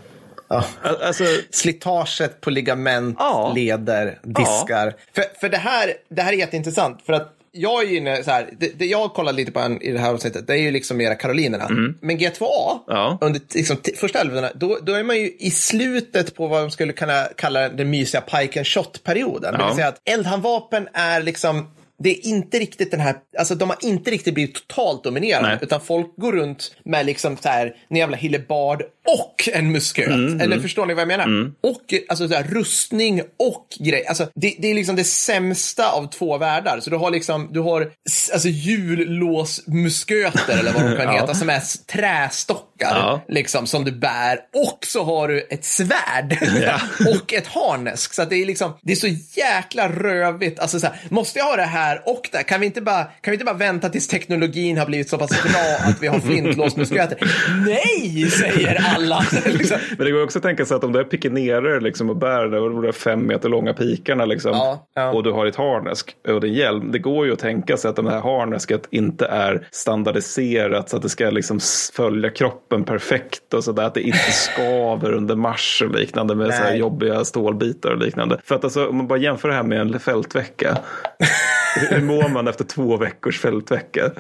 Ja. Al- Alltså, Slitaget på ligament, Ja. leder, diskar. För, för det, här, det här är jätteintressant. För att jag är ju inne så här, det, det jag kollar lite på en, i det här avsnittet, det är ju liksom mera Karolinerna. Men G2A, Ja. under liksom, första älvorna, då, då är man ju i slutet på vad de skulle kunna kalla den mysiga pike and shot-perioden. Det Ja. vill säga att eldhandvapen är liksom det är inte riktigt den här, alltså de har inte riktigt blivit totalt dominerande, Nej. utan folk går runt med liksom så här, en jävla hillebard och en musköt. Mm, Eller förstår ni vad jag menar? Och alltså så här, rustning och grej. Alltså det, det är liksom det sämsta av två världar. Så du har liksom, du har alltså hjullåsmusköter eller vad de kan Ja. heta, som är trästockar Ja. liksom som du bär. Och så har du ett svärd Ja. och ett harnesk. Så att det är liksom, det är så jäkla rövigt. Alltså så här, måste jag ha det här och det? Kan vi inte bara, kan vi inte bara vänta tills teknologin har blivit så pass bra att vi har flintlåsmusköter? Nej, säger alla. liksom. men det går också att tänka sig att om du är pikinerer liksom, och bär de där fem meter långa pikarna liksom, Ja, ja. och du har ett harnesk och din hjälm. Det går ju att tänka sig att det här harnesket inte är standardiserat så att det ska liksom följa kroppen perfekt och sådär. Att det inte skaver under marsch och liknande med så här jobbiga stålbitar och liknande. För att alltså, om man bara jämför det här med en fältvecka. Hur mår man efter två veckors fältvecka?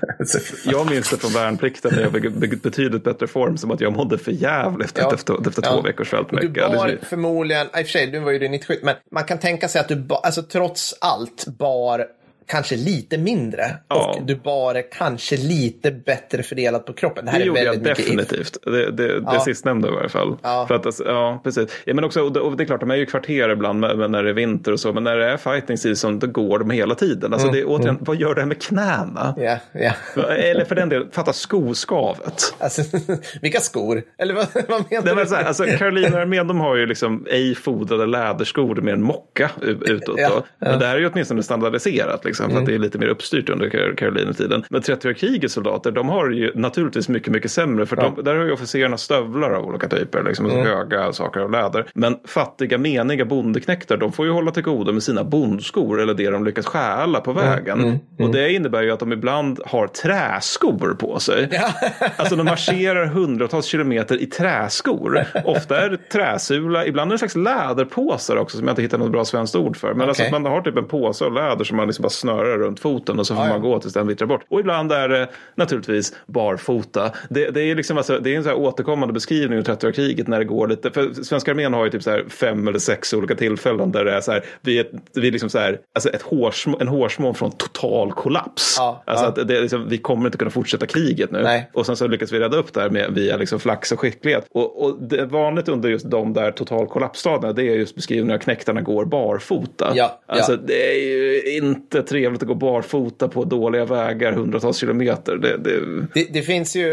Jag minns det från värnplikten när jag i betydligt bättre form som att jag mådde för jävligt Ja. efter, efter Ja. två veckors Du fältvecka. bar Det- förmodligen, i och för sig, du var ju din 97, men man kan tänka sig att du ba, alltså trots allt bar kanske lite mindre. Ja. Och du bar kanske lite bättre fördelat på kroppen. Det här Det är gjorde jag mycket if. definitivt. Det, det, det Ja. sistnämnda i varje fall. Ja. För att, alltså, ja, precis. Ja, men också, och det, det är klart, de är ju kvarter ibland när det är vinter och så. Men när det är fighting season, då går de hela tiden. Alltså, det är, återigen, vad gör det här med knäna? Ja, ja. Eller för den delen, fatta skoskavet. Alltså, vilka skor? Eller vad, vad menar Nej, du? men så här, alltså, Carolina-armén de har ju liksom ej fodrade läderskor med en mocka utåt. Ja, Då. Men det här är ju åtminstone standardiserat liksom, för att det är lite mer uppstyrt under Kar- Carolina-tiden. Men 30-krigets soldater de har ju naturligtvis mycket, mycket sämre. För de, där har ju officerarna stövlar av olika typer, liksom, alltså höga saker av läder. Men fattiga, meniga bondeknektar de får ju hålla till godo med sina bondskor eller det de lyckas stjäla på vägen. Och det innebär ju att de ibland har träskor på sig. Alltså de marscherar hundratals kilometer i träskor. Ofta är det träsula, ibland är det en slags läderpåsar också som jag inte hittar något bra svenskt ord för. Men alltså Okej. att man har typ en påse av läder som man liksom bara snörar runt foten och så får ja. man gå tills den vittrar bort. Och ibland är det naturligtvis barfota. Det, det är liksom alltså, det är en så här återkommande beskrivning av 30-kriget när det går lite, för svenska armén har ju typ så här fem eller sex olika tillfällen där det är så här, vi är, vi är liksom så här, alltså ett hårsmån, en hårsmån från total kollaps. Ja, alltså ja. att det liksom, vi kommer inte kunna fortsätta kriget nu. Nej. Och sen så lyckas vi rädda upp det här med, via liksom flax och skicklighet. Och, och det är vanligt under just de där total kollapsstadierna det är just beskrivningen av knektarna går barfota. Ja, alltså det är ju inte trevligt att gå barfota på dåliga vägar hundratals kilometer. Det, det, Det, det finns ju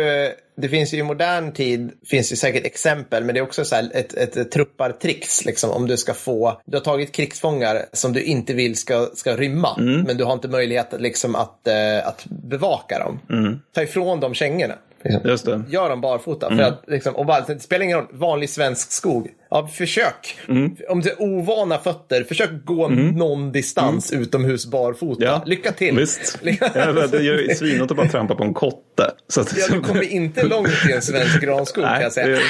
det finns ju i modern tid, finns ju säkert exempel, men det är också så här ett, ett, ett truppartricks, liksom, om du ska få, du har tagit krigsfångar som du inte vill ska, ska rymma, men du har inte möjlighet liksom, att, eh, att bevaka dem. Ta ifrån dem kängorna. Liksom. Just det. Gör dem barfota. För att, liksom, och bara, det spelar ingen roll, vanlig svensk skog. Ja, försök. Mm. Om du har ovana fötter, försök gå någon distans utomhus barfota. Mm. Ja, Lycka till. Visst. Ja, det gör svinigt att bara trampa på en kotte. Så att, Ja, du kommer inte långt i en svensk granskog kan jag säga. det-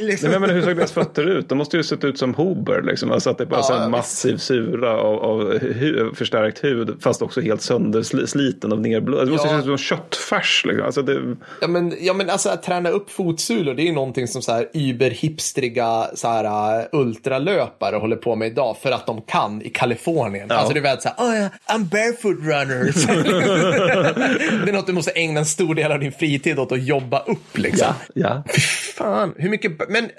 Liksom. Nej, men hur såg deras fötter ut? De måste ju sett ut som hober. Liksom. Alltså att det är bara Ja, så en massiv sura av, av hu, förstärkt hud. Fast också helt söndersliten av nerblod. Det måste Ja. se ut som köttfärs. Liksom. Alltså det, Ja men, ja, men alltså att träna upp fotsulor, det är ju någonting som så här überhipstriga så här, uh, ultralöpare håller på med idag för att de kan i Kalifornien. Alltså det är väl så här, oh, yeah, I'm barefoot runner. det är något du måste ägna en stor del av din fritid åt att jobba upp liksom. ja, Fy fan, hur mycket, men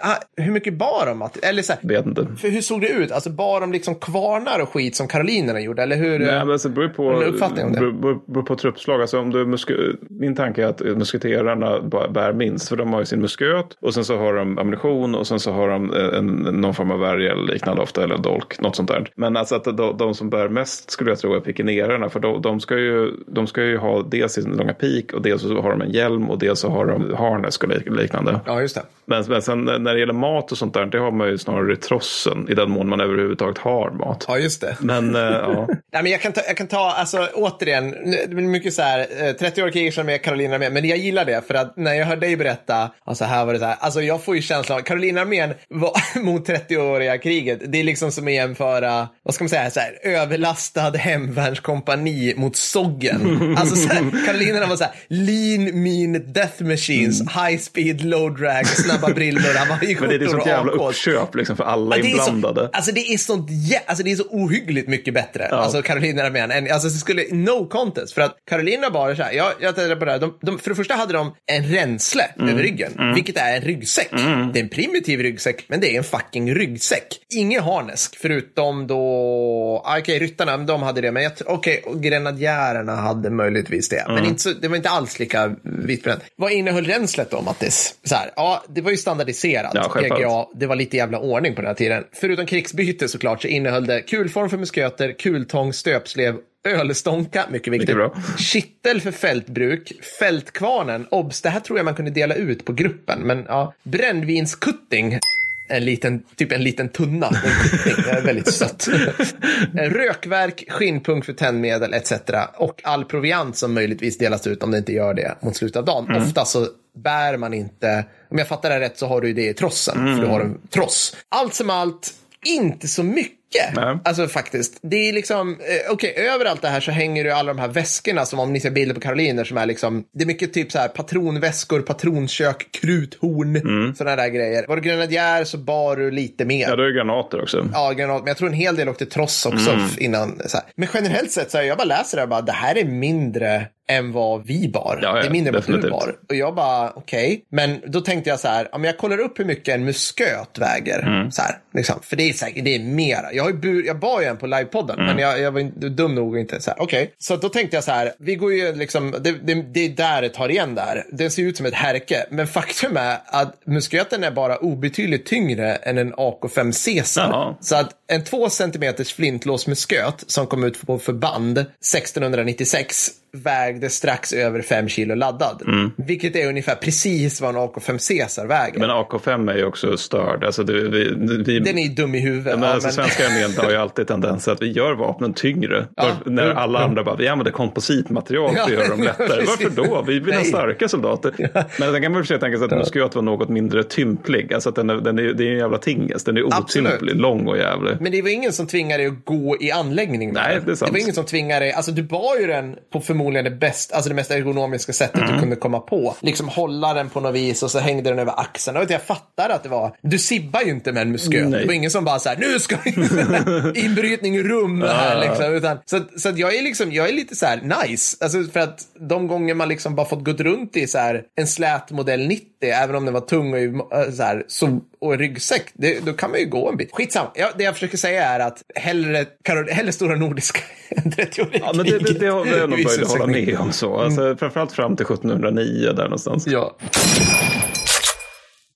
hur mycket bar de? Att, eller så här, vet inte. för hur såg det ut? Alltså bar de liksom kvarnar och skit som karolinerna gjorde? Eller hur? Nej, men alltså, det beror på, Har uppfattning om det? beror, beror, på truppslag. Alltså, om du min tanke är att musketerarna bär minst. För de har ju sin musköt och sen så har de ammunition och sen så har de eh, en, någon form av värja eller liknande ofta. Eller dolk, något sånt där. Men alltså att de, de som bär mest skulle jag tro är pikinerarna. För de, de, ska ju, de ska ju ha dels sin långa pik och dels så har de en hjälm och dels så har de harness och lik- liknande. Ja, just det. Men, men sen när det gäller mat och sånt där, det har man ju snarare i trossen. I den mån man överhuvudtaget har mat. Ja, just det. Men eh, ja. Nej, men jag, kan ta, jag kan ta, alltså återigen, det blir mycket så här, eh, 30 år kriget med, Carolina med, men jag gillar det för att när jag hör dig berätta, alltså här var det så här, alltså jag får ju känslan av, Carolina armén mot 30-åriga kriget, det är liksom som att jämföra, vad ska man säga, så här, överlastad hemvärnskompani mot Soggen. Alltså så här, Karolinerna var så här, lean, mean, death machines, high speed, low drag, snabba brillor, hawaiiskjortor Men det är sånt jävla uppköp liksom för alla Ja, det är så- inblandade. alltså det är sånt, alltså det är så ohyggligt mycket bättre. Alltså Carolina armén. än- Alltså det skulle, no contest. För att Carolina bara så här, jag, jag tänkte på det här, de, de, för det första hade de en ränsle Mm. över ryggen, vilket är en ryggsäck. Det är en primitiv ryggsäck, men det är en fucking ryggsäck. Ingen harnesk, förutom då, ah, okej, ryttarna, de hade det, men okej, och grenadjärerna hade möjligtvis det. Mm. Men inte så, det var inte alls lika vitt. Vad innehöll ränslet då, Mattis? Så här, ja, det var ju standardiserat. Ja, självfallet. PGA det var lite jävla ordning på den här tiden. Förutom krigsbyte såklart så innehöll det kulform för musköter, kultång, stöpslev, ölstånka, mycket viktigt. Mycket. Kittel för fältbruk, fältkvarnen, obs, det här tror jag man kunde dela ut på gruppen, men ja, brännvinskutting. En liten, typ en liten tunna. Det är väldigt sött. Rökverk, skinnpung för tändmedel etc. Och all proviant som möjligtvis delas ut om det inte gör det mot slutet av dagen. Ofta så bär man inte, om jag fattar det rätt så har du det i trossen, för du har en tross. Allt som allt, inte så mycket. Nej. Alltså faktiskt. Det är liksom, eh, okej, överallt det här så hänger ju alla de här väskorna som om ni ser bilder på Karoliner som är liksom, det är mycket typ så här patronväskor, patronkök, kruthorn, Mm. sådana där grejer. Var du grenadjär så bar du lite mer. Ja, det är granater också. Ja, granat. Men jag tror en hel del åkte tross också Mm. innan. Men generellt sett så här, jag bara läser det här och bara, det här är mindre än vad vi bar. Ja, ja, det är mindre än vad du bar. Och jag bara, okej. Men då tänkte jag så här, ja, men jag kollar upp hur mycket en musköt väger. Mm. Så här, liksom. För det är säkert, det är mera. Jag, har ju bur, jag bar ju en på livepodden, Mm. men jag, jag var inte dum nog inte så här, okej. Så då tänkte jag så här, vi går ju liksom, det, det, det är där det tar igen där. Den ser ut som ett härke. Men faktum är att musköten är bara obetydligt tyngre än en AK5 Caesar. Jaha. Så att en två centimeters flintlåsmusköt som kom ut på förband 1696 vägde strax över 5 kilo laddad. Vilket är ungefär precis vad en AK5 Caesar väger. Men AK5 är ju också störd. Alltså det, vi, vi, Den är ju dum i huvudet. Ja, men Ja, alltså, men- Svenska armén har ju alltid tendens att vi gör vapnen tyngre. Ja. När Mm. alla andra bara, vi använder kompositmaterial för att Ja, göra dem lättare. Varför då? Vi vill ha starka soldater. Men sen kan man i och för sig tänka sig att musköt var något mindre tymplig. Alltså att den är, den är, det är en jävla tingest. Den är Absolut. otymplig, lång och jävlig. Men det var ingen som tvingade dig att gå i anläggning Nej, det är sant. var ingen som tvingade dig, alltså du bar ju den på förmodligen det bästa, alltså det mest ergonomiska sättet Mm. du kunde komma på. Liksom hålla den på något vis och så hängde den över axeln. Och jag fattar att det var, du sibbar ju inte med en musköt. Det var ingen som bara så här, nu ska vi inbrytning rum här liksom. Utan, så så jag är liksom, jag är lite så här nice. Alltså för att de gånger man liksom bara fått gått runt i så här en slät modell 90, även om den var tung och äh, så här, så och ryggsäck, det, då kan man ju gå en bit. Skitsamma. Ja, det jag försöker säga är att hellre, Karol, hellre Stora Nordiska än 30-åriga Ja, men det, det, det har jag nog börjat hålla med om. så. Alltså, Framförallt fram till 1709 där någonstans. Ja.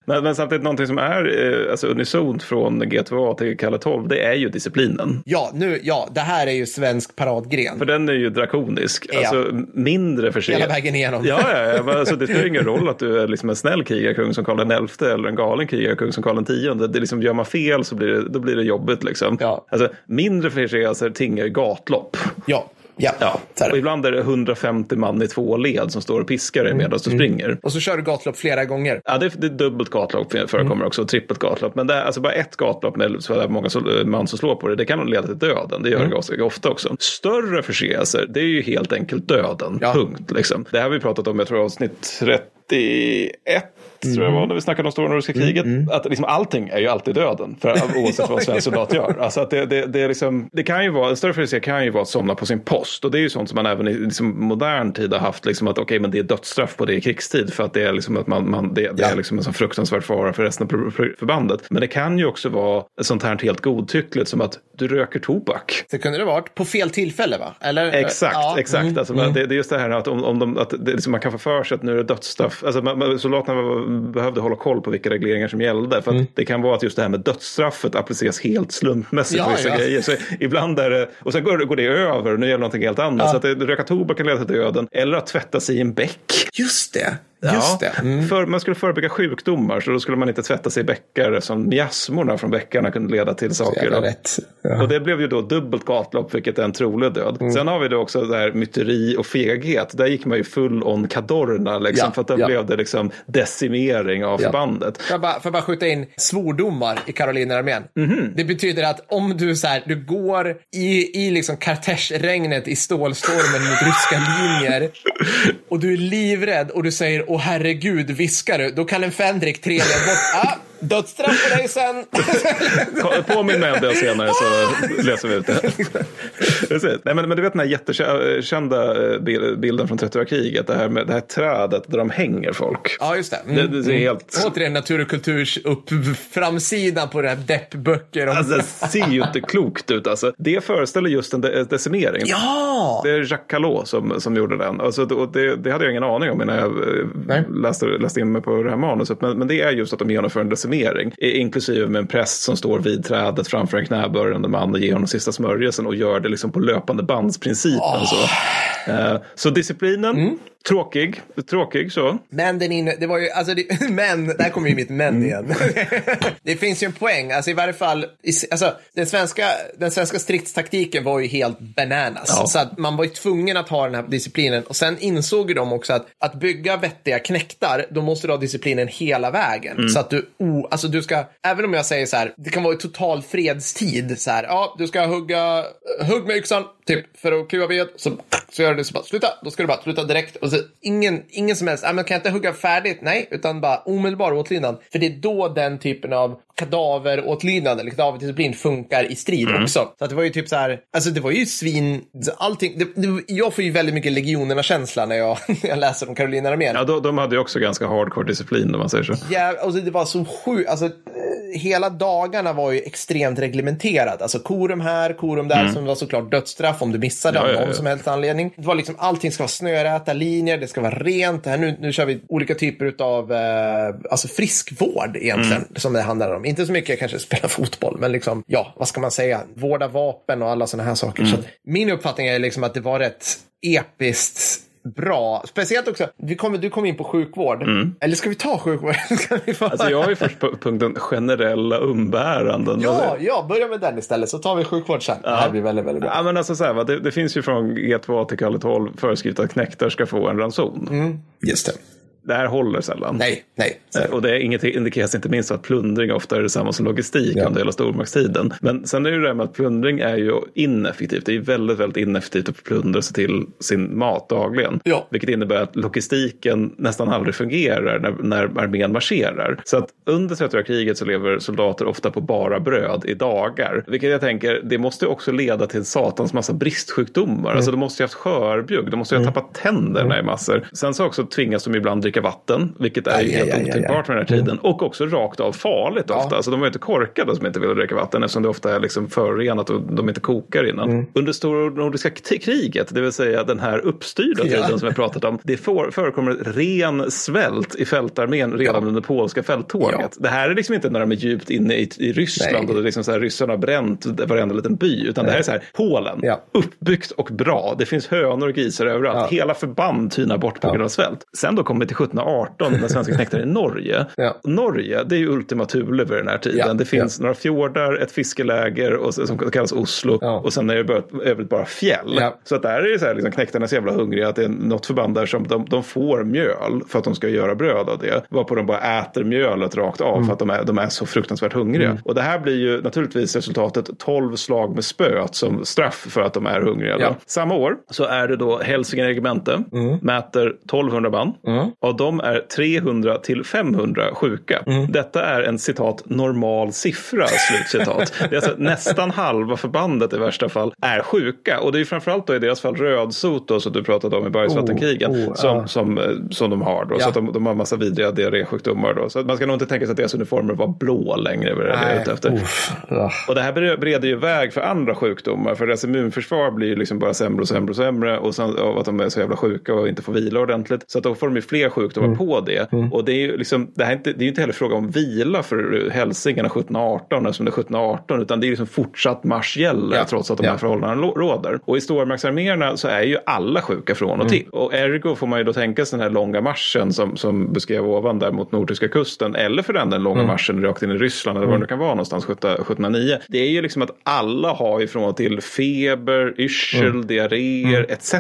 Men, men samtidigt någonting som är eh, alltså, unisont från G2A till Kalle 12, det är ju disciplinen. Ja, nu, ja, det här är ju svensk paradgren. För den är ju drakonisk. Ja. Alltså mindre för Hela vägen igenom. Ja, ja, ja. men Alltså, det spelar ingen roll att du är liksom en snäll krigarkung som Karl XI eller en galen krigarkung som Karl X. Det liksom, gör man fel så blir det, då blir det jobbigt. Liksom. Ja. Alltså, mindre förseelser tingar ju gatlopp. Ja, ja. Ja. Och ibland är det 150 man i två led som står och piskar dig medan du springer. Och så kör du gatlopp flera gånger. Ja, det är, det är dubbelt gatlopp förekommer också, och trippelt gatlopp. Men det är alltså bara ett gatlopp med så många sol- man som slår på det, det kan leda till döden. Det gör det ganska ofta också. Större förseelser, det är ju helt enkelt döden. Ja. Punkt. Liksom. Det här har vi pratat om, jag tror avsnitt 31 tror jag var när vi snackade om Stora Nordiska kriget. Att liksom allting är ju alltid döden, för, oavsett vad en svensk soldat gör. Alltså att det, det, det, är liksom, det kan ju vara, en större förseelse kan ju vara att somna på sin post. Och det är ju sånt som man även i liksom modern tid har haft, liksom att okej, men det är dödsstraff på det i krigstid. För att det är liksom att man, man det, det Ja. är liksom en sån fruktansvärd fara för resten av för- för- förbandet. Men det kan ju också vara ett sånt här helt godtyckligt som att du röker tobak. Det kunde det varit på fel tillfälle, va? Eller? Exakt, Ja. exakt. Mm. Alltså, men det, det är just det här att, om, om de, att det, liksom, man kan få för sig att nu är det dödsstraff. Alltså, man, man, soldaterna var- behövde hålla koll på vilka regleringar som gällde. För att Mm. det kan vara att just det här med dödsstraffet appliceras helt slumpmässigt Ja, på vissa ja. grejer. Så ibland är det, och sen går, det- går det över och nu gäller någonting helt annat. Ja. Så att det, röka tobak kan leda till döden. Eller att tvätta sig i en bäck. Just det. Just det. Mm. För, man skulle förebygga sjukdomar så då skulle man inte tvätta sig i bäckar eftersom miasmorna från bäckarna kunde leda till saker. Jävla då. rätt. Ja. Och det blev ju då dubbelt gatlopp, vilket är en trolig död. Mm. Sen har vi då också det här myteri och feghet. Där gick man ju full on cadorna, liksom, Ja, för att då ja. blev det liksom decimering av Ja. förbandet. Får jag, bara, bara skjuta in svordomar i Karolinerarmén? Mhm. Det betyder att om du, så här, du går i, i liksom kartäschregnet i stålstormen mot ryska linjer och du är livrädd och du säger och herregud, viskar du, då kan en Fendrik trilla bort. Ah, dödsstraff på dig sen. Påminn mig om det senare så läser vi ut det. Precis. Nej, men, men du vet den här jättekända eh, bil- bilden från 30-åriga kriget, det här med det här trädet där de hänger folk. ja, just det. Det, Mm. det ser helt... Återigen natur och kulturs upp framsidan på det här deppböcker. Om... Alltså, det ser ju inte klokt ut. Alltså. Det föreställer just en de- decimering. ja! Det är Jacques Callot som, som gjorde den. Alltså, och det, det hade jag ingen aning om innan jag eh, läste, läste in mig på det här manuset. Men, men det är just att de genomför en decimering. I- Inklusive med en präst som står vid trädet framför en knäböjande man och ger honom sista smörjelsen och gör det liksom på löpande bandsprincipen. Så. Eh, så disciplinen, Mm. Tråkig. Tråkig så. Men den inne, det var ju, alltså det, men, där kommer ju mitt men igen. det finns ju en poäng, alltså i varje fall, i, alltså den svenska, den svenska stridstaktiken var ju helt bananas. Ja. Så att man var ju tvungen att ha den här disciplinen och sen insåg ju de också att att bygga vettiga knäktar, då måste du ha disciplinen hela vägen. Så att du, oh, alltså du ska, även om jag säger så här, det kan vara i total fredstid, så här, ja, du ska hugga, hugg med yxan, typ, för att kuva ved, så, så gör du det så bara, sluta, då ska du bara sluta direkt. Och så, ingen, ingen som helst, ah, men kan jag inte hugga färdigt? Nej, utan bara omedelbar åtlydnad. För det är då den typen av kadaveråtlydnad eller kadaverdisciplin funkar i strid också. Så att det var ju typ så här, alltså det var ju svin, allting, det, det, jag får ju väldigt mycket legionerna-känsla när jag, när jag läser om Karolinerarmén. Ja, de, de hade ju också ganska hardcore disciplin om man säger så. Jäv, alltså det var så sjukt. Alltså, eh, hela dagarna var ju extremt reglementerat. Alltså korum här, korum där, som var såklart dödsstraff om du missade Mm. Ja, av ja, någon ja. som helst anledning. Det var liksom, allting ska vara snöräta linjer, det ska vara rent. Det här, nu, nu kör vi olika typer av eh, alltså friskvård egentligen, Mm. som det handlar om. Inte så mycket kanske spela fotboll, men liksom, ja, vad ska man säga? Vårda vapen och alla sådana här saker. Mm. Så min uppfattning är liksom att det var rätt episkt bra. Speciellt också, vi kommer, du kom in på sjukvård. Eller ska vi ta sjukvård? Ska vi få Mm. Alltså jag har ju först på punkten generella umbäranden. Ja, ja, börja med den istället så tar vi sjukvård sen. Det här blir väldigt, väldigt bra. Ja, men alltså så här, va, det, det finns ju från G2 till Kalle 12 föreskrivet att knektar ska få en ranson. Just det. Det här håller sällan. Nej, nej. Eh, Och det är inget indikeras inte minst att plundring ofta är detsamma som logistik Ja. under hela stormaktstiden. Men sen är det ju det här med att plundring är ju ineffektivt. Det är väldigt, väldigt ineffektivt att plundra sig till sin mat dagligen. Ja. Vilket innebär att logistiken nästan aldrig fungerar när, när armén marscherar. Så att under 30 kriget så lever soldater ofta på bara bröd i dagar. Vilket jag tänker, det måste också leda till en satans massa bristsjukdomar. Alltså de måste ju ha haft skörbjugg, de måste ju ha tappat tänderna i massor. Sen så också tvingas de ibland dricka dricka vatten, vilket är Aj, helt aj, aj, aj, otänkbart för den här tiden. Och också rakt av farligt Ja. ofta. Alltså, de var inte korkade som inte ville dricka vatten eftersom det ofta är liksom förorenat och de inte kokar innan. Mm. Under stora nordiska k- kriget, det vill säga den här uppstyrda Ja. tiden som vi pratat om, det förekommer ren svält i fältarmén redan Ja. under polska fälttåget. Ja. Det här är liksom inte när de är djupt inne i, i Ryssland Nej. och det är liksom så här, ryssarna har bränt varenda liten by, utan det här är så här, Polen, Ja. uppbyggt och bra. Det finns hönor och grisar överallt. Ja. Hela förband tynar bort på Ja. grund av svält. Sen då kommer vi till 1718 när svenska knektar i Norge. Ja. Norge, det är ju Ultima Thule vid den här tiden. Ja. Det finns några fjordar, ett fiskeläger och, som kallas Oslo. Ja. Och sen är det bara, övrigt bara fjäll. Ja. Så att där är det så här, liksom, knektarna är så jävla hungriga att det är något förband där som de, de får mjöl för att de ska göra bröd av det. Varpå de bara äter mjölet rakt av Mm. för att de är, de är så fruktansvärt hungriga. Och det här blir ju naturligtvis resultatet 12 slag med spöet som straff för att de är hungriga. Ja. Samma år så är det då Hälsingen regemente, Mm. mäter 1200 man. Av dem är 300 till 500 sjuka. Mm. Detta är en citat normal siffra, slutcitat. det är alltså nästan halva förbandet i värsta fall är sjuka. Och det är ju framförallt då i deras fall rödsot då, som du pratade om i bergsvattenkrigen Oh, oh, som, ja. som, eh, som de har. Då, Ja. Så att de, de har massa vidriga diarrésjukdomar. Då. Så att man ska nog inte tänka sig att deras uniformer var blå längre. Vad det är ute efter. Och det här bereder ju väg för andra sjukdomar. För deras immunförsvar blir ju liksom bara sämre och sämre och sämre. Och sen av att de är så jävla sjuka och inte får vila ordentligt. Så att då får de ju fler sjukdomar på det. Och det är ju liksom, det här är inte, det är ju inte heller fråga om vila för hälsingarna 1718 eftersom det är 1718. Utan det är liksom fortsatt marsch gäller Ja. trots att de här Ja. förhållandena råder. Och i stormaktsarméerna så är ju alla sjuka från och till. Och ergo får man ju då tänka sig den här långa marschen som, som beskrev ovan där mot nordtyska kusten. Eller för den, den långa marschen rakt in i Ryssland eller var det nu kan vara någonstans 17- 1709. Det är ju liksom att alla har ifrån och till feber, yrsel, diarréer etc.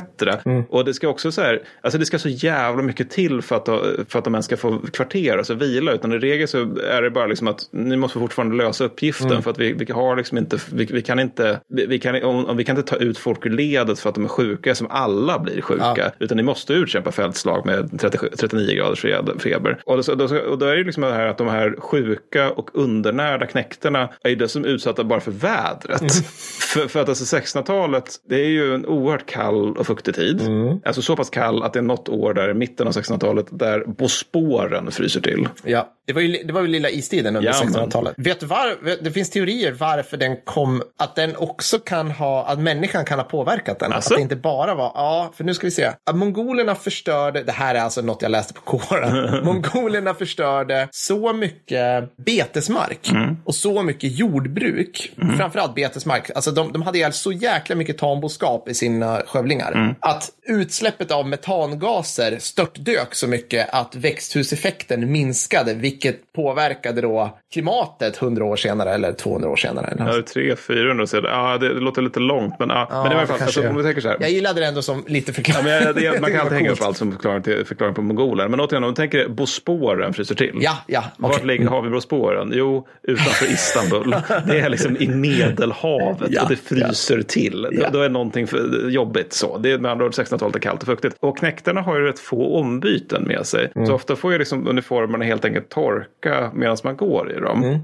Och det ska också så här, alltså det ska så jävla mycket till för att, för att de ens ska få kvartera, alltså vila. Utan i regel så är det bara liksom att ni måste fortfarande lösa uppgiften för att vi, vi har liksom inte, vi, vi kan inte, vi, vi kan, om, om vi kan inte ta ut folk ur ledet för att de är sjuka som alla blir sjuka. Ja. Utan ni måste utkämpa fältslag med 37, 39 graders feber. Och då, då, och då är det liksom det här att de här sjuka och undernärda knäkterna är ju dessutom utsatta bara för vädret. för, för att alltså 1600-talet, det är ju en oerhört kall och fuktig tid. Alltså så pass kall att det är något år där i mitten av 1600-talet där Bosporen fryser till. Ja, det var ju, det var ju lilla istiden under Ja, men- 1600-talet. Vet var, det finns teorier varför den kom, att den också kan ha, att människan kan ha påverkat den. Asså? Att det inte bara var, ja, för nu ska vi se. Att mongolerna förstörde, det här är alltså något jag läste på kåren. mongolerna förstörde så mycket betesmark och så mycket jordbruk. Framförallt betesmark. Alltså de, de hade ihjäl så jäkla mycket tamboskap i sina skövlingar. Att utsläppet av metangaser störtdök så mycket att växthuseffekten minskade, vilket påverkade då klimatet 100 år senare eller 200 år senare. Ja, det är tre, 400 sedan. Ja, det, låter lite långt. Men, ja, men i alla fall, alltså, om vi tänker så här. Jag gillade det ändå som lite Ja, förklaring. men jag, det, man kan alltid hänga upp allt som förklaring, till, förklaring på mongoler. Men återigen, om du tänker Bosporen fryser till. Ja, ja. Vart okej. ligger har vi Bosporen? Jo, utanför Istanbul. Det är liksom i Medelhavet Ja, och det fryser till. Ja. Då, då är någonting för, jobbigt så. Det är med andra ord 1600-talet är kallt och fuktigt. Och knäktarna har ju rätt få ombyten med sig. Mm. Så ofta får ju liksom uniformerna helt enkelt torka medan man går i dem.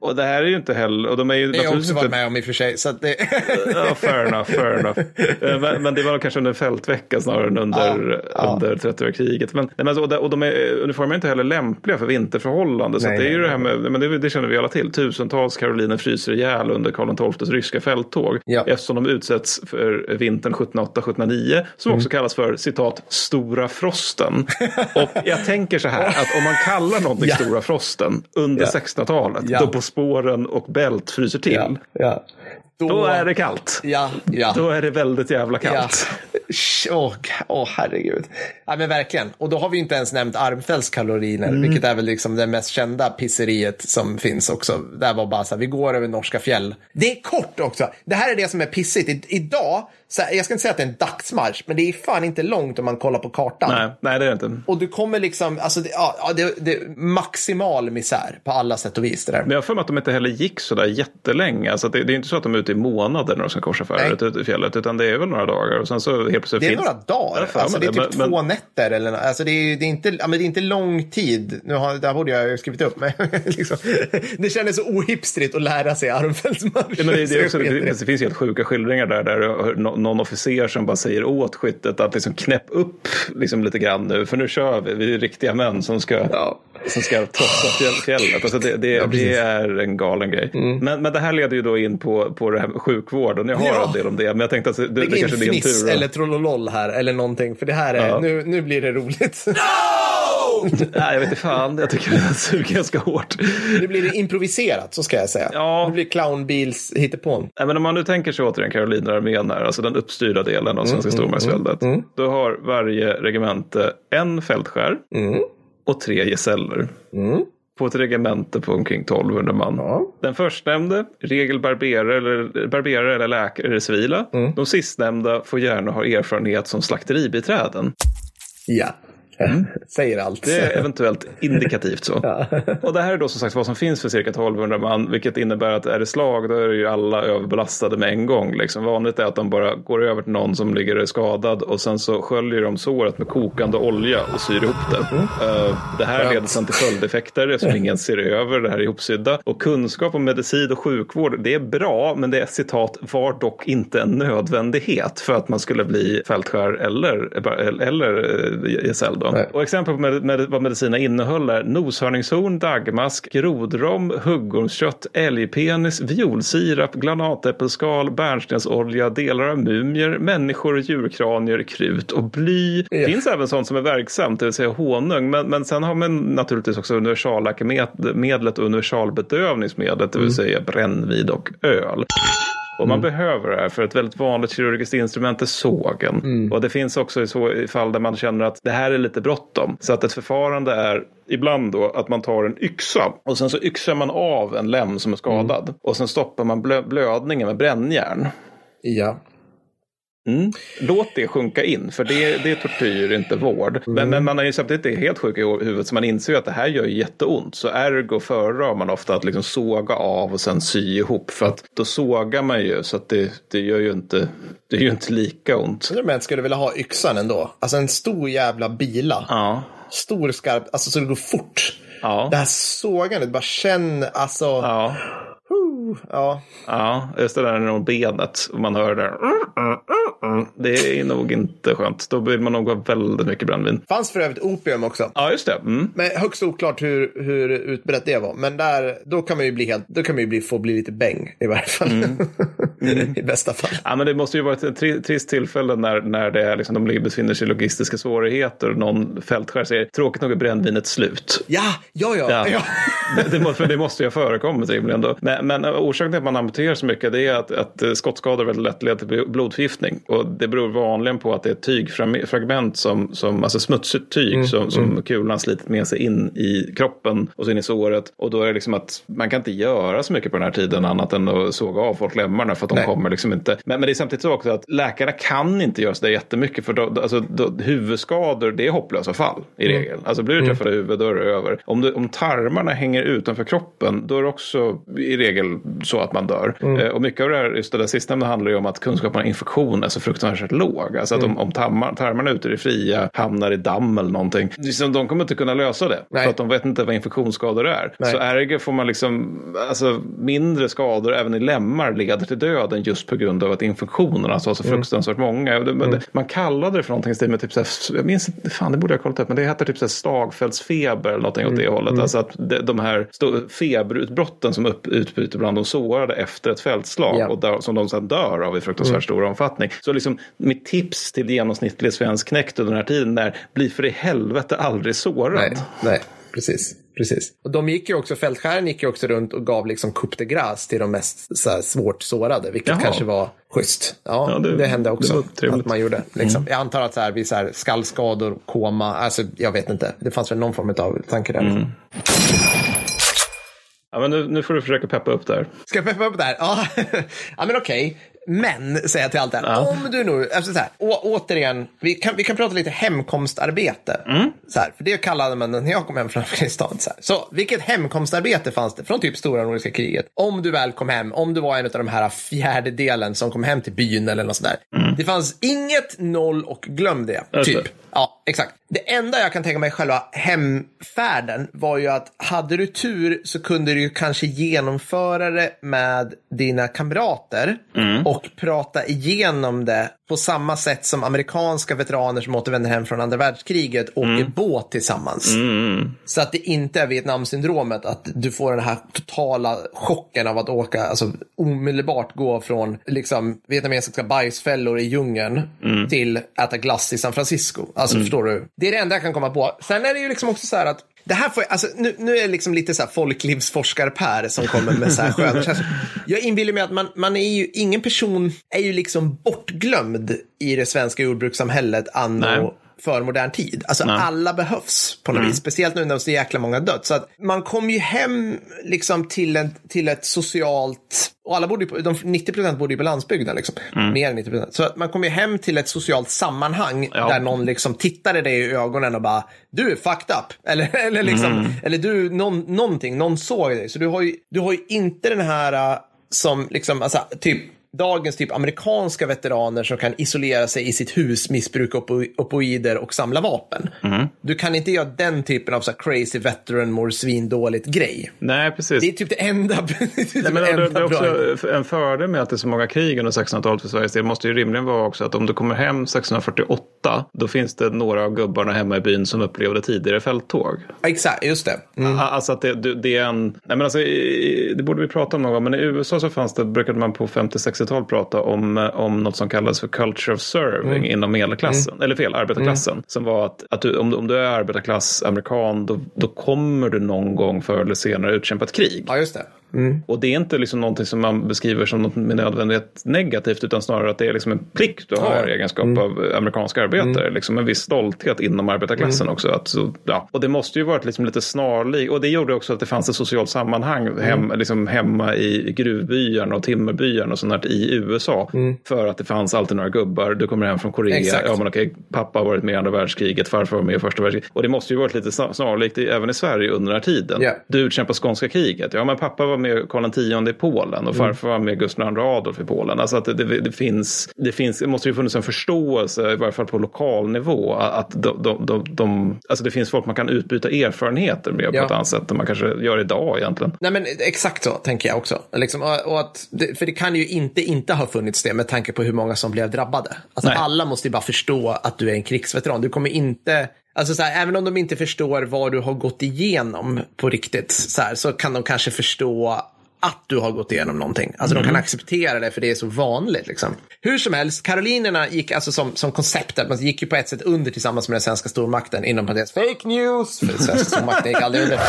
Och det här är ju inte heller... Och de är ju Mm, Det har jag också varit inte- med om i och för sig. Så att det... Ja, fair enough, fair enough. Eh, men, men det var nog kanske under fältvecka snarare än under, Ja, under 30-åriga kriget. Men, nej, men, alltså, och, de, och de är, uniformerna är inte heller lämpliga för vinterförhållanden. Så Nej, att det är ju nej, det här med, men det, det känner vi alla till. Tusentals karoliner fryser ihjäl under Karl XIIs ryska fälttåg. Ja. Eftersom de utsätts för vintern 1708-1709. Som Mm. också kallas för citat stora frosten. och jag tänker så här att om man kallar någonting Ja. stora frosten under Ja. 1600-talet. Ja. Då på spåren och bält fryser till. ja, ja. Då är det kallt. Ja, ja. Då är det väldigt jävla kallt. Åh, åh, herregud. Ja, men verkligen. Och då har vi inte ens nämnt Armfeldts kaloriner, Mm. vilket är väl liksom det mest kända pisseriet som finns också. Där var bara så här, vi går över norska fjäll. Det är kort också. Det här är det som är pissigt. I, idag, här, jag ska inte säga att det är en dagsmarsch, men det är fan inte långt om man kollar på kartan. Nej, nej, det är det inte. Och du kommer liksom, alltså det, ja, ja, det, det maximal misär på alla sätt och vis. Det där. Men jag har för mig att de inte heller gick så där jättelänge. Alltså det, det är inte så att de är ute i månader när de ska korsa Nej. färdet ute i fjället. Utan det är väl några dagar. Och sen så helt plötsligt Det är finns- några dagar. För Alltså, det är typ men- två nätter. Eller, alltså, det, är, det, är inte, ja, men det är inte lång tid. Nu har, där borde jag ha skrivit upp. Men, liksom, det kändes så ohipstrigt att lära sig Armfältsmarschen. Ja, men det, det, också, det, det finns helt sjuka skildringar där, där någon officer som bara säger åt skyttet att liksom knäpp upp liksom lite grann nu, för nu kör vi. Vi är riktiga män som ska, Ja. som ska fjäll, fjället. Alltså det, det, Ja. Mm. det är en galen grej. Men, men det här leder ju då in på, på det här med sjukvård och jag har Ja. en del om det. Men jag tänkte att det, det kanske är din tur. då. eller trollololl här eller någonting. För det här är, Ja. nu, nu blir det roligt. Nej, jag vet inte fan. Jag tycker det suger ganska hårt. nu blir det improviserat, så ska jag säga. Ja. Nu blir clownbils hittepån. Nej, men om man nu tänker sig återigen Karolinerarmén här, alltså den uppstyrda delen av svenska stormaktsväldet. Då har varje regemente en fältskär och tre gesäller. På ett regemente på omkring 1200 man. Ja. Den förstnämnde, regel barberare eller, barberare eller läkare det civila. De sistnämnda får gärna ha erfarenhet som slakteribiträden. Ja. Säger allt. Mm. Det är eventuellt indikativt så. Och det här är då som sagt vad som finns för cirka 1200 man, vilket innebär att är det slag då är det ju alla överbelastade med en gång. Liksom. Vanligt är att de bara går över till någon som ligger skadad och sen så sköljer de såret med kokande olja och syr ihop det. Eh, det här leder sen till följdeffekter eftersom ingen ser över det här ihopsydda. Och kunskap om medicin och sjukvård, det är bra, men det är citat var dock inte en nödvändighet för att man skulle bli fältskär eller, eller eh, gesäll. Då. Nej. Och exempel på med, med, vad medicinen innehöll är noshörningshorn, dagmask, grodrom, huggormskött, älgpenis, violsirap, granatäppelskal, bärnstensolja, delar av mumier, människor, djurkranier, krut och bly. Det Ja. finns även sånt som är verksamt, det vill säga honung. Men, men sen har man naturligtvis också universalläkemedlet och universalbedövningsmedlet, det vill säga brännvin och öl. Och man behöver det här för ett väldigt vanligt kirurgiskt instrument är sågen. Och det finns också i, så, i fall där man känner att det här är lite bråttom. Så att ett förfarande är ibland då att man tar en yxa och sen så yxar man av en lem som är skadad. Och sen stoppar man blö, blödningen med brännjärn. Ja. Mm. Låt det sjunka in, för det, det är tortyr, inte vård. Men, men man är ju samtidigt helt sjuk i huvudet, så man inser ju att det här gör jätteont. Så ergo föredrar man ofta att liksom såga av och sen sy ihop. För att då sågar man ju, så att det, det gör ju inte, det gör ju inte lika ont. Jag skulle vilja ha yxan ändå. Alltså en stor jävla bila. Ja, Stor skarp, alltså så det går fort. ja, Det här sågandet, bara känn, alltså. ja. Ja. Ja, just det där när benet man hör det där. Det är nog inte skönt. Då vill man nog ha väldigt mycket brännvin. Fanns för övrigt opium också. Ja, just det. Mm. Men högst oklart hur, hur utbrett det var. Men där, då kan man ju bli helt, då kan man ju bli, få bli lite bäng i varje fall. I bästa fall. Ja, men det måste ju vara ett tri- trist tillfälle när, när det är liksom, de befinner sig i logistiska svårigheter och någon fältskär säger tråkigt nog är brännvinet slut. Ja, ja, ja. Ja. ja. det, det, för det måste ju ha förekommit rimligen då. Men, men orsaken till att man amputerar så mycket det är att, att skottskador väldigt lätt leder till blodförgiftning. Och det beror vanligen på att det är tygfragment som, som alltså smutsigt tyg som, som kulan slitit med sig in i kroppen och så in i såret. Och då är det liksom att man kan inte göra så mycket på den här tiden annat än att såga av folk lemmarna för att de Nej. kommer liksom inte. Men, men det är samtidigt så också att läkarna kan inte göra så där jättemycket för då, alltså, då, huvudskador det är hopplösa fall i regel. Alltså blir du träffad i huvudet då är det över. Om, du, om tarmarna hänger utanför kroppen då är det också i regel så att man dör. Eh, och mycket av det här, just det där sistnämnda handlar ju om att kunskapen om infektion är så fruktansvärt låg. Alltså att om, om tarmar, tarmarna ute i det fria hamnar i damm eller någonting. Liksom, de kommer inte kunna lösa det. Nej. För att de vet inte vad infektionsskador är. Nej. Så ergo får man liksom alltså, mindre skador även i lemmar leder till döden just på grund av att infektionerna alltså, var så fruktansvärt många. Det- men det- Man kallade det för någonting i stil med typ så här, jag minns inte, fan det borde jag ha kollat upp, men det heter typ så här slagfältsfeber eller någonting åt det hållet. Alltså att de, de här feberutbrotten som upp, utbryter bland de sårade efter ett fältslag Ja. och där, som de sedan dör av i fruktansvärt stor omfattning. Så liksom mitt tips till genomsnittlig svensk knäckt under den här tiden är bli för i helvete aldrig sårad. Nej, nej, precis. Precis. Och de gick ju också, fältskären gick ju också runt och gav liksom coup de grace till de mest så här, svårt sårade, vilket Jaha. kanske var schysst. Ja, Ja, det, det- hände det också. Mm. att man gjorde. Liksom. Jag antar att så här, vid så här, skallskador, koma, alltså jag vet inte. Det fanns väl någon form av tanke där. Mm. Ja, men nu, nu får du försöka peppa upp där. Ska jag peppa upp där? Ja, ja men okej. Men, säger jag till allt det här. Om du nu, alltså så här, å, återigen, vi kan, vi kan prata lite hemkomstarbete. Så här, för det kallade man när jag kom hem från Afghanistan. Så, här. så vilket hemkomstarbete fanns det från typ stora nordiska kriget? Om du väl kom hem, om du var en av de här fjärdedelen som kom hem till byn eller något sådär. Det fanns inget, noll och glöm det. Typ. det. Ja, exakt. Det enda jag kan tänka mig själva hemfärden var ju att hade du tur så kunde du ju kanske genomföra det med dina kamrater och prata igenom det på samma sätt som amerikanska veteraner som återvänder hem från andra världskriget åker båt tillsammans. Så att det inte är Vietnamsyndromet, att du får den här totala chocken av att åka, alltså omedelbart gå från liksom vietnamesiska bajsfällor i djungeln till äta glass i San Francisco. Alltså förstår du? Det är det enda jag kan komma på. Sen är det ju liksom också så här att det här får jag, alltså, nu, nu är det liksom lite så här folklivsforskar-Per som kommer med så här sköna känslor. Jag inbillar mig att man, man är ju, ingen person är ju liksom bortglömd i det svenska jordbrukssamhället anno Nej för modern tid. Alltså Nej. alla behövs på något vis, speciellt nu när så jäkla många dött. Så att man kom ju hem liksom till, en, till ett socialt, och alla bodde på, de 90 procent bodde ju på landsbygden, liksom. mer än 90 procent. Så att man kom ju hem till ett socialt sammanhang Ja. där någon liksom tittade dig i ögonen och bara, du är fucked up. Eller, eller, liksom, eller du, någon, någonting, någon såg dig. Så du har ju, du har ju inte den här äh, som liksom, alltså, typ dagens typ amerikanska veteraner som kan isolera sig i sitt hus, missbruka opioider och samla vapen. Du kan inte göra den typen av så crazy veteran mår svindåligt grej. Nej, precis. Det är typ det enda, det är typ Nej, men det det, det enda är också en fördel med att det är så många krig under 1600-talet för Sveriges del måste ju rimligen vara också att om du kommer hem 1648 då finns det några av gubbarna hemma i byn som upplevde tidigare fälttåg. Exakt, just det. A- Alltså att det, det, är en... Nej men alltså, det borde vi prata om någon gång, men i USA så fanns det, brukade man på 50-60-tal prata om, eh, om något som kallas för culture of serving inom medelklassen, eller fel, arbetarklassen. Som var att, att du, om, du- om du är arbetarklass, amerikan, då, då kommer du någon gång förr eller senare utkämpa ett krig. Ja, just det. Och det är inte liksom någonting som man beskriver som något med nödvändighet negativt utan snarare att det är liksom en plikt du har i egenskap av amerikanska arbetare. Liksom en viss stolthet inom arbetarklassen också. Att, så, ja. Och det måste ju varit liksom lite snarlikt. Och det gjorde också att det fanns ett socialt sammanhang hem, liksom hemma i gruvbyarna och timmerbyarna och sånt i USA. För att det fanns alltid några gubbar. Du kommer hem från Korea. Exakt. Ja, men okej, pappa har varit med i andra världskriget. Farfar var med i första världskriget. Och det måste ju varit lite snar- snarlikt även i Sverige under den här tiden. Ja. Du utkämpar skånska kriget. Ja, men pappa var med Karl X i Polen och farfar var med Gustav II Adolf i Polen. Alltså att det, det, det finns, det finns, det måste ju funnits en förståelse, i varje fall på lokal nivå, att de, de, de, de, alltså det finns folk man kan utbyta erfarenheter med på Ja. ett annat sätt än man kanske gör idag egentligen. Nej, men exakt så tänker jag också. Liksom, och, att, för det kan ju inte inte ha funnits det med tanke på hur många som blev drabbade. Alltså, Nej. alla måste ju bara förstå att du är en krigsveteran. Du kommer inte, alltså så här, även om de inte förstår vad du har gått igenom på riktigt, så, här, så kan de kanske förstå att du har gått igenom någonting. Alltså de kan acceptera det för det är så vanligt. Liksom. Hur som helst, karolinerna gick alltså som, som koncept, man gick ju på ett sätt under tillsammans med den svenska stormakten inom parentes. Fake news! För den svenska stormakten gick aldrig under.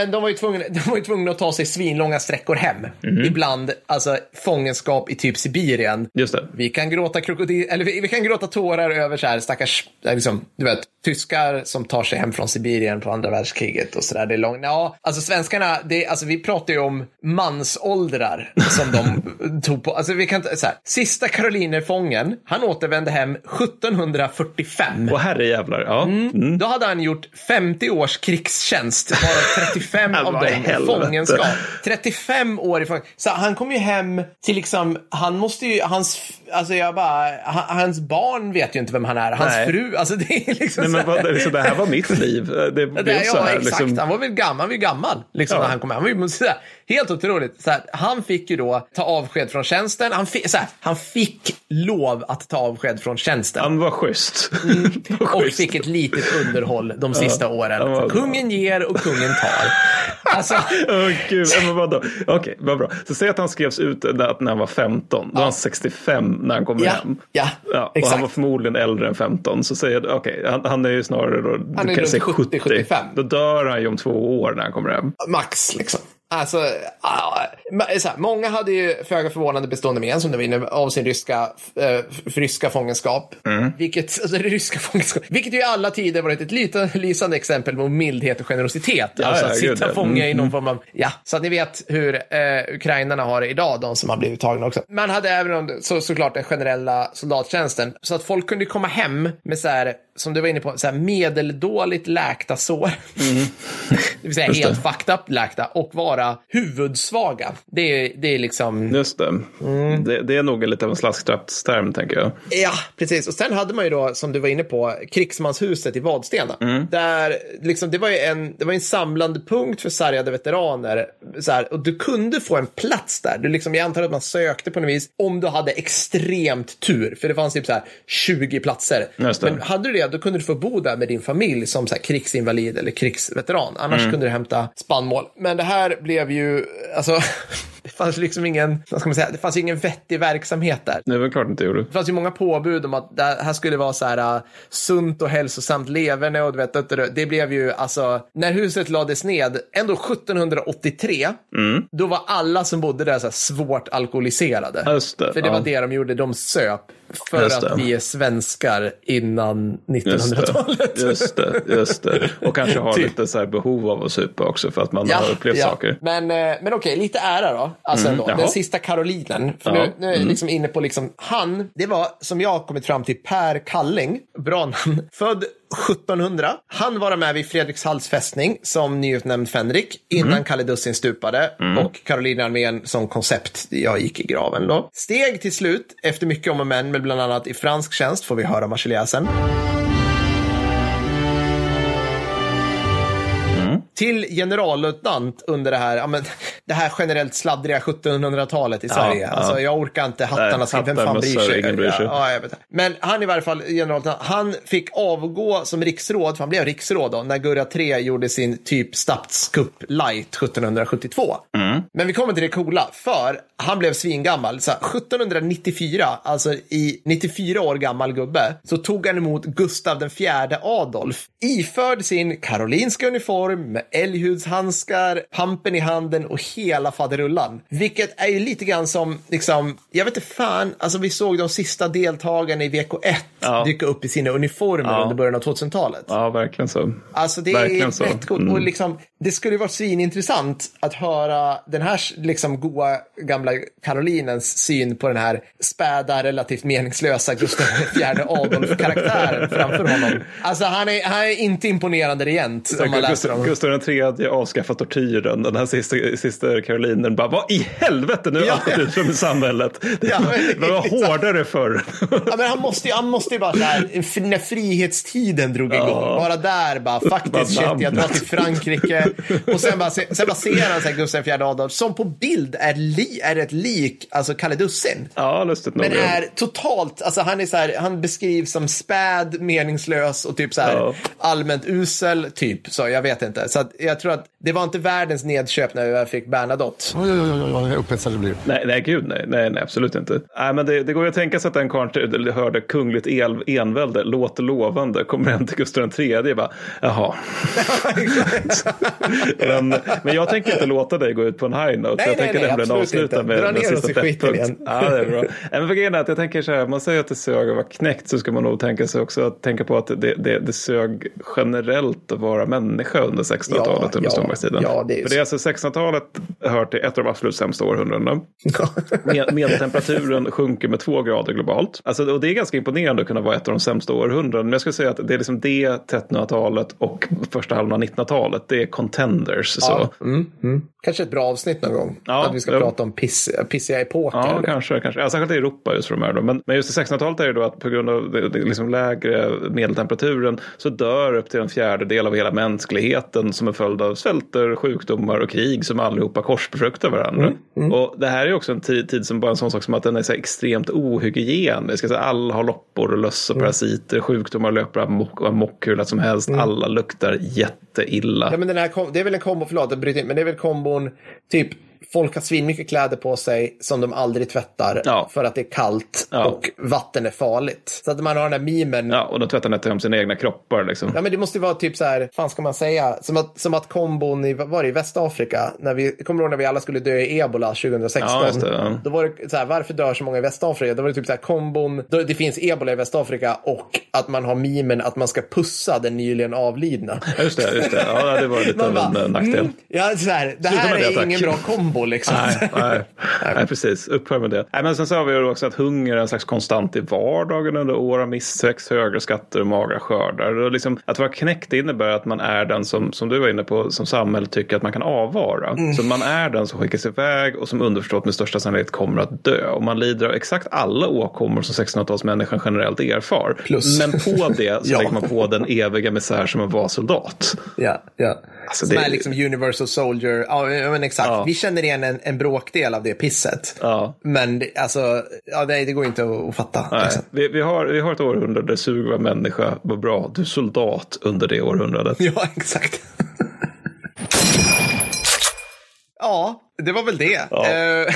Men de var, ju tvungna, de var ju tvungna att ta sig svinlånga sträckor hem. Ibland, alltså fångenskap i typ Sibirien. Just det. Vi kan gråta krokodil, eller vi, vi kan gråta tårar över så här stackars, eh, liksom, du vet, tyskar som tar sig hem från Sibirien på andra världskriget och sådär. Det är långt. Ja, alltså svenskarna, det, alltså vi pratar ju om mansåldrar som de tog på. Alltså vi kan så här, sista karolinerfången, han återvände hem 1745. Och herrejävlar, ja. Mm. Då hade han gjort 50 års krigstjänst, varav 35 av Vad i dem i fångenskap. 35 år i fångenskap. Så han kom ju hem till liksom, han måste ju, hans, alltså jag bara, han, hans barn vet ju inte vem han är. Hans Nej. fru, alltså det är liksom Nej, men så vad, liksom, det här var mitt liv. Det blev det, så ja, här. exakt. Liksom, Han var väl gammal, han var ju gammal liksom, Ja. när han kom hem. Han var ju så helt otroligt. Så här, han fick ju då ta avsked från tjänsten. Han fick, så här, han fick lov att ta avsked från tjänsten. han var schysst. Mm. Var och schysst. fick ett litet underhåll de sista åren. han var- Kungen ger och kungen tar. Alltså, Åh gud, ja, men vadå? Okej, vad bra. Så säg att han skrevs ut när när han var 15. Då var han 65 när han kom Ja, hem. ja, och han exakt. var förmodligen äldre än 15. Så säger jag, okej, han, han är ju snarare då, Han är runt säga 70, 75. Då dör han ju om två år när han kommer hem. max liksom. Alltså, så här, många hade ju föga förvånande bestående med som du var inne av sin ryska, f- ryska fångenskap. Mm. Vilket, alltså ryska fångenskap, vilket ju i alla tider varit ett lite lysande exempel på mildhet och generositet. alltså ja, att gud, sitta ja. fånge i Mm, någon form av, ja, så att ni vet hur eh, ukrainarna har det idag, de som har blivit tagna också. Man hade även så, såklart den generella soldattjänsten, så att folk kunde komma hem med så här, som du var inne på, så här medeldåligt läkta sår. det vill säga Mm. Just helt fucked up läkta och vara huvudsvaga. Det är, det är liksom... Just det. Mm. det. Det är nog lite av en slasktrattsterm, tänker jag. Ja, precis. Och sen hade man ju då, som du var inne på, krigsmanshuset i Vadstena. Mm. Där, liksom, det var ju en, det var en samlande punkt för sargade veteraner. Så här, och du kunde få en plats där. Du liksom, jag antar att man sökte på något vis om du hade extremt tur. För det fanns typ så här 20 platser. Det. Men hade du det, då kunde du få bo där med din familj som så krigsinvalid eller krigsveteran. Annars Mm. kunde du hämta spannmål. Men det här blev ju, alltså, det fanns liksom ingen, vad ska man säga, det fanns ingen vettig verksamhet där. Det är väl klart inte gjorde. Det fanns ju många påbud om att det här skulle vara så här uh, sunt och hälsosamt leverne och du vet, det, det blev ju alltså, när huset lades ned, ändå 1783, då var alla som bodde där så här svårt alkoholiserade. Just det, För det ja. var det de gjorde, de söp. För Just att det. vi är svenskar innan Just det, 1900-talet. just det, just det. Och kanske har Typ. lite så behov av att supa också för att man har upplevt saker. Men, eh, men okej, lite ära då. Alltså jaha. Den sista Karolinen. För Ja, Mm. nu, nu är jag liksom inne på liksom, han, det var som jag har kommit fram till Per Kalling, bra namn, född 1700. Han var med vid Fredrikshalls fästning som nyutnämnd fänrik innan Mm. Kalle Dussin stupade och Karolinarmén som koncept. Jag gick i graven då. Steg till slut, efter mycket om och men, med bland annat i fransk tjänst får vi höra marseljäsen. Till generallöjtnant under det här, ja, men, det här generellt sladdriga 1700-talet i Sverige. ja. Alltså, jag orkar inte hattarna, Nej, vem fan bryr sig? ingen bryr sig. Ja, jag vet. Men han i varje fall, generallöjtnant, han fick avgå som riksråd, för han blev riksråd då, när Gurra III gjorde sin typ statskupp light 1772. Mm. Men vi kommer till det coola, för han blev svingammal. Så här, 1794, alltså i 94 år gammal gubbe, så tog han emot Gustav den fjärde Adolf, iförd sin karolinska uniform med älghudshandskar, pampen i handen och hela faderullan. Vilket är ju lite grann som, liksom, jag vet inte fan, alltså vi såg de sista deltagarna i VK1 Ja. dyka upp i sina uniformer Ja. under början av 2000-talet. Ja, verkligen så. Alltså det Verkligen är så. rätt coolt. Mm. Och liksom, det skulle vara svinintressant att höra den här liksom goa gamla Karolinens syn på den här späda, relativt meningslösa Gustav IV Adolf-karaktären framför honom. Alltså han är, han är inte imponerande regent om man läser Gustav, Gustav III avskaffar tortyren. Den här sista, sista Karolinen bara, vad i helvete, nu har Ja. gått ut från samhället. Det, Ja, det var liksom- hårdare förr. Ja, men han måste ju, han måste ju bara så här, när frihetstiden drog igång, bara där bara faktiskt shit, jag drar till Frankrike. Och sen bara, se- sen bara ser han så här Gustav IV Adolf som på bild är, li, är ett lik, alltså Kalle Dussin. Ja, lustigt nog. Men är totalt, alltså han är så här, han beskrivs som späd, meningslös och typ så här Ja. allmänt usel, typ. Så jag vet inte. Så att jag tror att det var inte världens nedköp när vi väl fick Bernadotte. Oj, oj, oj, oj, vad upphetsad det blir. Nej, nej, gud nej. Nej, nej absolut inte. Nej, men det, det går ju att tänka sig att den karln hörde kungligt el, envälde, låter lovande, kommer hem till Gustav III bara, jaha. men, men jag tänker inte låta dig gå ut på en high note. Nej, jag nej, tänker nej, nämligen avsluta inte. med Dra ner sista oss i skiten pepppunkt. igen. Ja, det är bra. Men för grejen är att jag tänker så här, man säger att det sög att vara knäckt så ska man nog tänka sig också att tänka på att det, det, det sög generellt att vara människa under 1600-talet Ja, under ja, stormaktstiden. ja, det är för det är alltså 1600-talet hör till ett av de absolut sämsta århundradena. Med, medeltemperaturen sjunker med två grader globalt. Alltså, och det är ganska imponerande att kunna vara ett av de sämsta århundradena. Men jag skulle säga att det är liksom det, 1300-talet och första halvan av 1900-talet. Det är contenders. Så. Ja, mm, mm. Kanske ett bra avsnitt någon gång. Ja, att vi ska ja. prata om piss, pissiga epoker. Ja, eller? kanske. kanske. Ja, särskilt i Europa just för de här. Då. Men, men just i 1600-talet är det då att på grund av det, det liksom lägre medeltemperaturen så dör upp till en fjärdedel av hela mänskligheten som en följd av svälter, sjukdomar och krig som allihopa korsbefruktar varandra. Och det här är också en tid, tid som bara en sån sak som att den är så extremt ohygienisk. Alla har loppor och löss och parasiter, sjukdomar löper amok, hur lätt som helst. Alla luktar jätteilla. Ja, men den här kom, det är väl en kombo, förlåt, jag bryter in, men det är väl kombon typ folk har svinmycket kläder på sig som de aldrig tvättar Ja. för att det är kallt Ja. och vatten är farligt. Så att man har den här memen. Ja, och de tvättar nästan om sina egna kroppar liksom. Ja men det måste ju vara typ så här, fan ska man säga, som att, som att kombon i, var det, i Västafrika, när vi, kommer ihåg när vi alla skulle dö i ebola 2016? Ja, just det, ja. Då var det så här, varför dör så många i Västafrika? Då var det typ så här, kombon, då, det finns ebola i Västafrika och att man har mimen att man ska pussa den nyligen avlidna. Just det, just det. Ja, det var lite av en eh, nackdel. mm, ja, så här, det här det, är tack. ingen bra kombo liksom. Nej, nej, nej, precis. Upphör med det. Nej, men sen så har vi också att hunger är en slags konstant i vardagen under år av missväxt, högre skatter och magra skördar. Och liksom, att vara knäckt innebär att man är den som, som du var inne på, som samhället tycker att man kan avvara. Mm. Så man är den som skickas iväg och som underförstått med största sannolikhet kommer att dö. Och man lider av exakt alla åkommor som 1600-talsmänniskan generellt erfar. Plus. Men på det så Ja. lägger man på den eviga misär som att vara soldat. Ja, ja. Alltså, Som det- är liksom Universal Soldier. Ja, men exakt. Ja. Vi känner igen en, en bråkdel av det pisset. Ja. Men alltså, ja, nej, det går inte att, att fatta. Nej, Liksom. vi, vi, har, vi har ett århundrade där sug var människa var bra. Du soldat under det århundradet. Ja, exakt. ja, det var väl det. Ja.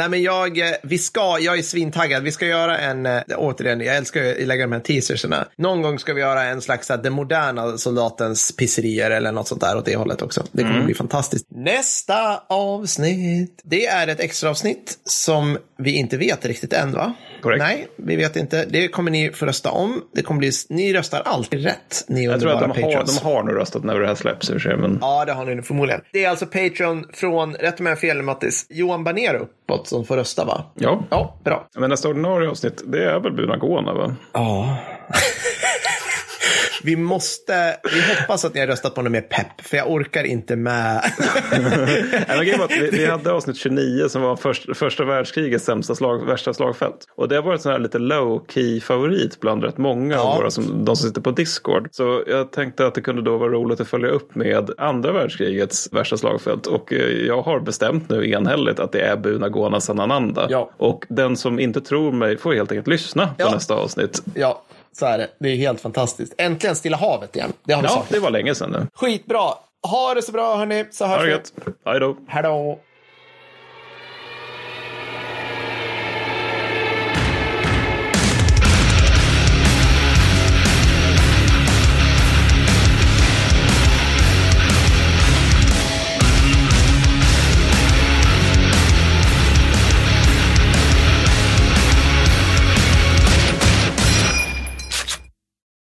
Eh, Nej men jag, eh, vi ska, jag är svintaggad. Vi ska göra en, eh, återigen, jag älskar att lägga de här teaserserna. Någon gång ska vi göra en slags här, den moderna soldatens pisserier eller något sånt där åt det hållet också. Det kommer bli fantastiskt. Nästa avsnitt. Det är ett extra avsnitt som vi inte vet riktigt än va? Korrekt. Nej, vi vet inte. Det kommer ni få rösta om. Det kommer bli, ni röstar alltid rätt, ni Jag tror att de har, de har nog röstat när det här släpps. Men... Ja, det har ni förmodligen. Det är alltså Patreon från, rätt om jag fel Mattis, Johan Baner uppåt som får rösta va? Ja. Ja, bra. Men nästa ordinarie avsnitt, det är väl Bunagona va? Ja. Vi måste, vi hoppas att ni har röstat på något mer pepp, för jag orkar inte med. Vi, vi hade avsnitt 29 som var först, första världskrigets sämsta slag, värsta slagfält. Och det har varit sån här lite low key favorit bland rätt många Ja. av våra som, de som sitter på Discord. Så jag tänkte att det kunde då vara roligt att följa upp med andra världskrigets värsta slagfält. Och eh, jag har bestämt nu enhälligt att det är Bunagona Sanananda. Ja. Och den som inte tror mig får helt enkelt lyssna på Ja. nästa avsnitt. ja, så är det. Det är helt fantastiskt. Äntligen Stilla havet igen. Det har vi Ja, saknat. det var länge sedan nu. Skitbra. Ha det så bra hörni, så hörs Ha det vi. gött. Hej då. Hej då.